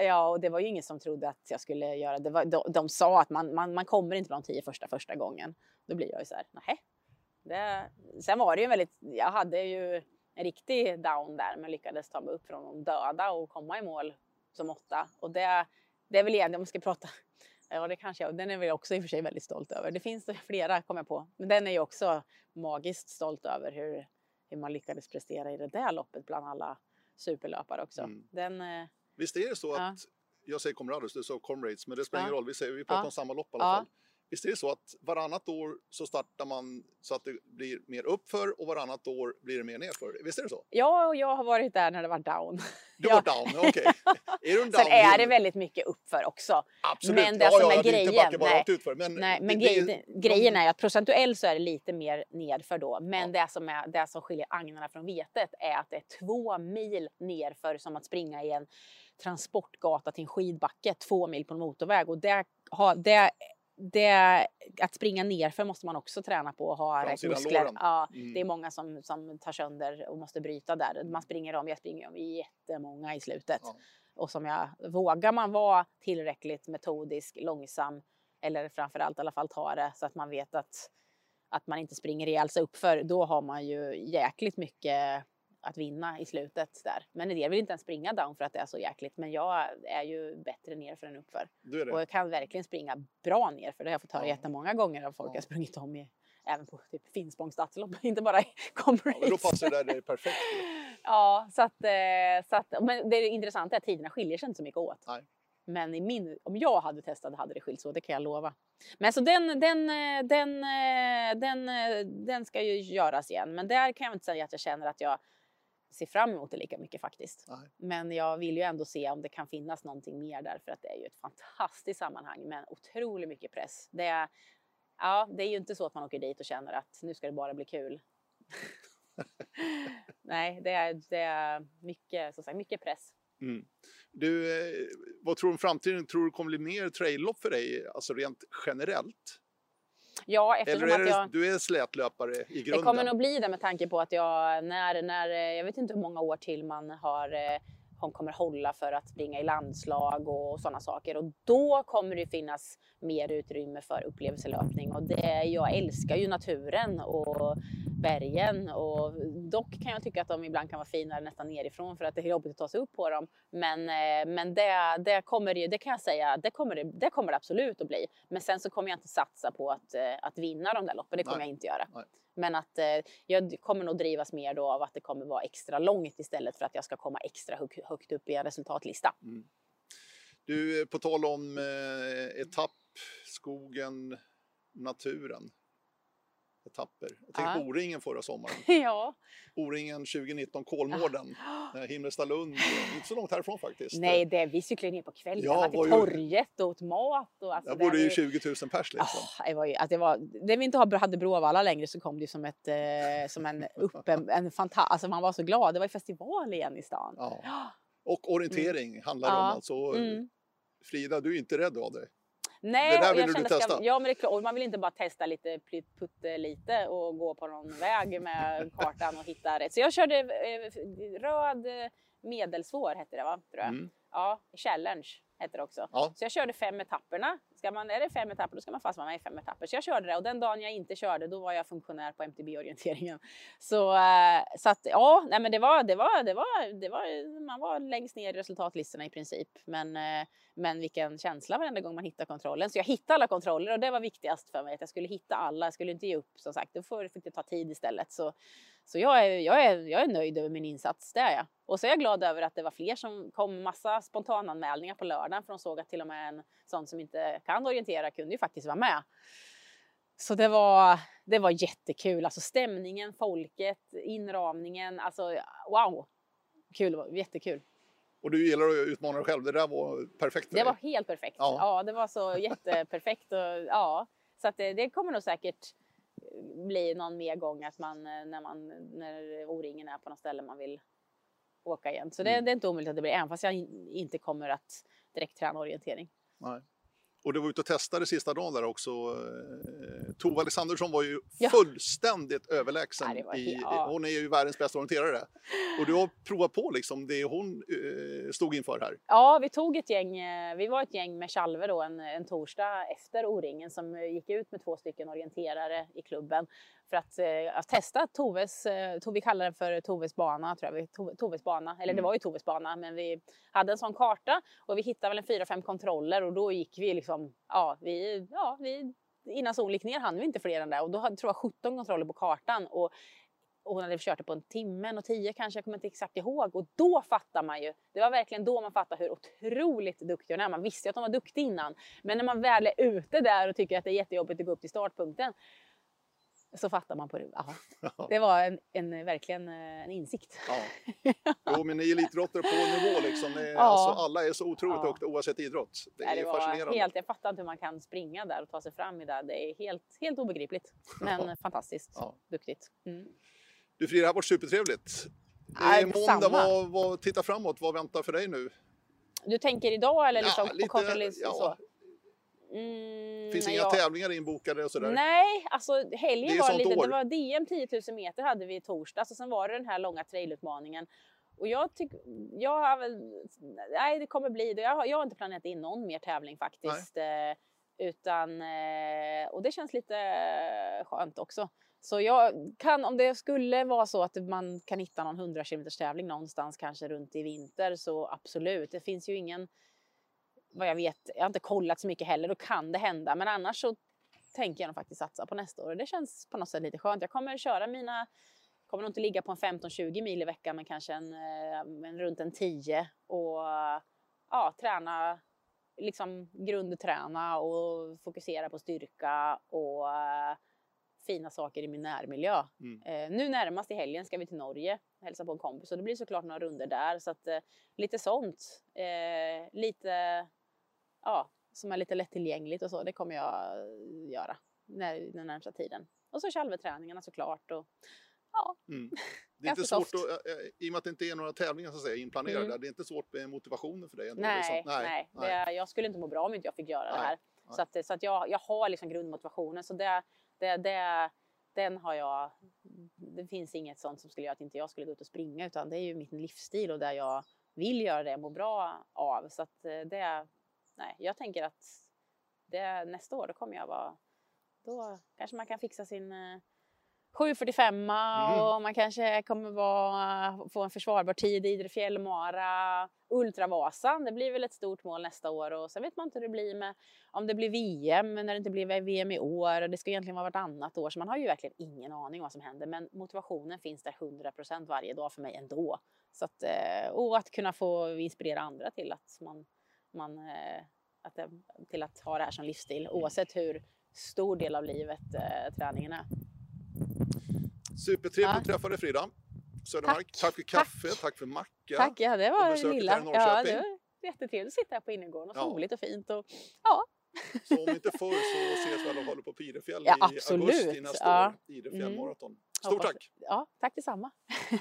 ja, och det var ju ingen som trodde att jag skulle göra det. Var, de, de sa att man, man, man kommer inte bland tio första första gången. Då blir jag ju så här, nej. Det, sen var det ju väldigt, jag hade ju en riktig down där men lyckades ta mig upp från de döda och komma i mål som åtta. Och det, det är väl egentligen, om man ska prata Ja, det kanske jag. Den är jag också i och för sig väldigt stolt över. Det finns flera, kom jag på. Men den är jag också magiskt stolt över hur, hur man lyckades prestera i det där loppet bland alla superlöpare också. Mm. Den, eh, Visst är det så ja. att, jag säger Comrades, du sa Comrades, men det spelar ja. ingen roll, vi, säger, vi pratar ja. om samma lopp i alla fall. Visst är det så att varannat år så startar man så att det blir mer uppför och varannat år blir det mer nerför? Visst är det så? Ja, och jag har varit där när det var down. Du var down, okej. Okay. (laughs) Är du en down? Sen är det väldigt mycket uppför också. Absolut, men det ja, som ja, är grejen. Inte bara nej, utför, men, nej, men det, grej, det, grejen är att procentuellt så är det lite mer nedför då. Men ja. det, som är, det som skiljer agnarna från vetet är att det är två mil nerför som att springa i en transportgata till en skidbacke, två mil på en motorväg. Och det, har, det det, att springa nerför måste man också träna på och ha rätt muskler. Ja, mm. Det är många som, som tar sönder och måste bryta där. Man springer om, jag springer om jättemånga i slutet. Ja. Och som jag, vågar man vara tillräckligt metodisk, långsam eller framförallt i alla fall ta det så att man vet att, att man inte springer ihjäl sig uppför, då har man ju jäkligt mycket att vinna i slutet där. Men jag vill inte ens springa down för att det är så jäkligt. Men jag är ju bättre nerför än uppför. Och jag kan verkligen springa bra ner för det har jag fått höra ja. jättemånga gånger av folk ja. jag sprungit om i även på typ Finspångs stadslopp, (laughs) inte bara i comrace. Ja, då passar det där perfekt. (laughs) ja, så att, eh, så att, men det intressanta är att tiderna skiljer sig inte så mycket åt. Nej. Men i min, om jag hade testat hade det skilt så, det kan jag lova. Men så den, den, eh, den, eh, den, den ska ju göras igen. Men där kan jag inte säga att jag känner att jag ser fram emot det lika mycket faktiskt. Nej. Men jag vill ju ändå se om det kan finnas någonting mer där för att det är ju ett fantastiskt sammanhang med otroligt mycket press. Det är, ja, det är ju inte så att man åker dit och känner att nu ska det bara bli kul. (laughs) (laughs) Nej, det är, det är mycket, så sagt, mycket press. Mm. Du, eh, vad tror du om framtiden? Tror du det kommer bli mer traillopp för dig, alltså rent generellt? Ja, eftersom Eller är att jag... du är slätlöpare i grunden? Det kommer nog bli det med tanke på att jag, när, när, jag vet inte hur många år till man har eh, hon kommer hålla för att springa i landslag och sådana saker. Och då kommer det finnas mer utrymme för upplevelselöpning. Och det, jag älskar ju naturen och bergen. Och dock kan jag tycka att de ibland kan vara finare nästan nerifrån för att det är jobbigt att ta sig upp på dem. Men, eh, men det, det kommer det, det kan jag säga, det kommer det, det kommer det absolut att bli. Men sen så kommer jag inte satsa på att, eh, att vinna de där loppen, det kommer Nej. jag inte göra. Nej. Men att eh, jag kommer nog drivas mer då av att det kommer vara extra långt istället för att jag ska komma extra hög, högt upp i en resultatlista. Mm. Du, på tal om eh, etapp, skogen, naturen etapper. Jag tänkte ja. på O-ringen förra sommaren. (laughs) ja. O-ringen 2019, Kolmården, ja. (gasps) Himmelstalund, inte så långt härifrån faktiskt. Nej, det, vi cyklade ner på kvällen ja, till torget och åt mat. Och alltså, jag bodde ju 20 000 pers liksom. Oh, det var ju, att det var, när vi inte hade Bråvalla längre så kom det som, ett, eh, som en (laughs) upp, en, en fanta alltså man var så glad. Det var ju festival igen i stan. Ja. (gasps) Och orientering mm. handlar det om alltså. Mm. Frida, du är inte rädd av det? Nej, det där vill du testa? Ska, ja, men det är klart. man vill inte bara testa lite lite och gå på någon väg med (laughs) kartan och hitta rätt. Så jag körde eh, röd medelsvår hette det va? Tror jag. Mm. Ja, challenge. Hette det också. Ja. Så jag körde fem etapperna. Ska man, är det fem etapper då ska man fast vara med i fem etapper. Så jag körde det och den dagen jag inte körde då var jag funktionär på MTB-orienteringen. Så, eh, så att ja, nej men det var, det var, det var, det var, man var längst ner i resultatlistorna i princip. Men, eh, men vilken känsla varenda gång man hittar kontrollen. Så jag hittade alla kontroller och det var viktigast för mig att jag skulle hitta alla. Jag skulle inte ge upp som sagt. Då fick det ta tid istället. Så, så jag är, jag, är, jag är nöjd över min insats, det är jag. Och så är jag glad över att det var fler som kom, massa spontananmälningar på lördagen för de såg att till och med en sån som inte kan orientera kunde ju faktiskt vara med. Så det var, det var jättekul, alltså stämningen, folket, inramningen, alltså wow! Kul, jättekul. Och du gillar att utmana dig själv, det där var perfekt för Det var helt perfekt. Ja. Ja, det var så jätteperfekt. Och, ja, så att det, det kommer nog säkert bli någon mer gång att man eh, när, man, när O-ringen är på något ställe man vill åka igen. Så det, Mm. det är inte omöjligt att det blir, även fast jag in- inte kommer att direkt träna orientering. Nej. Och du var ute och testade sista dagen där också. Eh, Tove Alexandersson var ju Ja. fullständigt överlägsen. Ja, det i, ja. Hon är ju världens bästa orienterare. Och du har provat på liksom det hon eh, stod inför här. Ja, vi tog ett gäng, eh, vi var ett gäng med Chalve då en, en torsdag efter O-ringen som gick ut med två stycken orienterare i klubben för att, eh, att testa Toves, eh, vi kallar den för Toves bana, tror jag, Tove- Toves bana, eller det Mm. var ju Toves bana, men vi hade en sån karta och vi hittade väl en fyra, fem kontroller och då gick vi liksom, ja, vi, ja, vi innan solen gick ner hann vi inte fler än det och då hade tror jag 17 kontroller på kartan och och hon hade kört det på en timme och tio kanske, jag kommer inte exakt ihåg. Och då fattar man ju, det var verkligen då man fattar hur otroligt duktig hon är. Man visste ju att hon var duktig innan. Men när man väl är ute där och tycker att det är jättejobbigt att gå upp till startpunkten. Så fattar man på det. Aha. (laughs) Det var en, en, verkligen eh, en insikt. Ja. (laughs) Jo, men ni är elitidrottare på nivå liksom. Ni, Ja. alltså, alla är så otroligt Ja. duktiga oavsett idrott. Det är det var fascinerande. helt, jag fattar inte hur man kan springa där och ta sig fram i det. Det är helt, helt obegripligt. Men Ja. fantastiskt Ja. duktigt. Mm. Du Frida, det har varit supertrevligt. Det är måndag, vad, vad, titta framåt, vad väntar för dig nu? Du tänker idag eller liksom Ja, på lite, kort eller så? Mm, Finns nej, inga jag- tävlingar inbokade och sådär? Nej, alltså helgen var lite, år. det var DM 10 000 meter hade vi i torsdags och sen var det den här långa trailutmaningen. Och jag tycker, jag har väl, nej det kommer bli det. Jag har, jag har inte planerat in någon mer tävling faktiskt. Eh, utan, eh, och det känns lite eh, skönt också. Så jag kan, om det skulle vara så att man kan hitta någon 100 km tävling någonstans kanske runt i vinter så absolut. Det finns ju ingen, vad jag vet, jag har inte kollat så mycket heller, då kan det hända. Men annars så tänker jag nog faktiskt satsa på nästa år och det känns på något sätt lite skönt. Jag kommer köra mina, kommer nog inte ligga på en 15-20 mil i veckan men kanske en, eh, en runt en 10 och ja, träna, liksom grundträna och fokusera på styrka och eh, fina saker i min närmiljö. Mm. Eh, nu närmast i helgen ska vi till Norge och hälsa på en kompis och det blir såklart några runder där så att eh, lite sånt. Eh, lite, ja, som är lite lättillgängligt och så. Det kommer jag eh, göra när, den närmsta tiden. Och så Chalve-träningarna såklart. Och, ja, Mm. (laughs) Det är inte svårt att, eh, eh, i och med att det inte är några tävlingar så att säga, inplanerade, Mm. det är inte svårt med motivationen för dig? Ändå, nej, liksom. nej. Det, jag skulle inte må bra om inte jag fick göra det Nej, här. nej. Så, att, så att jag, jag har liksom grundmotivationen. Så det, det, det, den har jag. Det finns inget sånt som skulle göra att inte jag skulle gå ut och springa utan det är ju min livsstil och där jag vill göra det jag mår bra av. Så att det, nej, jag tänker att det, nästa år då kommer jag vara, då kanske man kan fixa sin eh, 7.45 Mm. och man kanske kommer vara, få en försvarbar tid i Idre fjällmara. Ultravasan, det blir väl ett stort mål nästa år och sen vet man inte hur det blir med om det blir VM när det inte blir VM i år och det ska egentligen vara vartannat år så man har ju verkligen ingen aning vad som händer men motivationen finns där 100% varje dag för mig ändå. Så att, eh, och att kunna få inspirera andra till att man, man eh, att, det- till att ha det här som livsstil oavsett hur stor del av livet eh, träningen är. Supertrevligt Ja. att träffa dig Frida Södermark. Tack, för kaffe, tack, för macka. Tack, ja det och var besöket lilla. Ja, det var jättetrevligt att sitta här på innergården och Ja. soligt och fint. Och, ja, Så om inte förr så ses vi alla fall på Idrefjäll Ja, i absolut. augusti nästa Ja. år. Idre fjällmaraton. Hoppas- Stort tack! ja, tack detsamma. (laughs)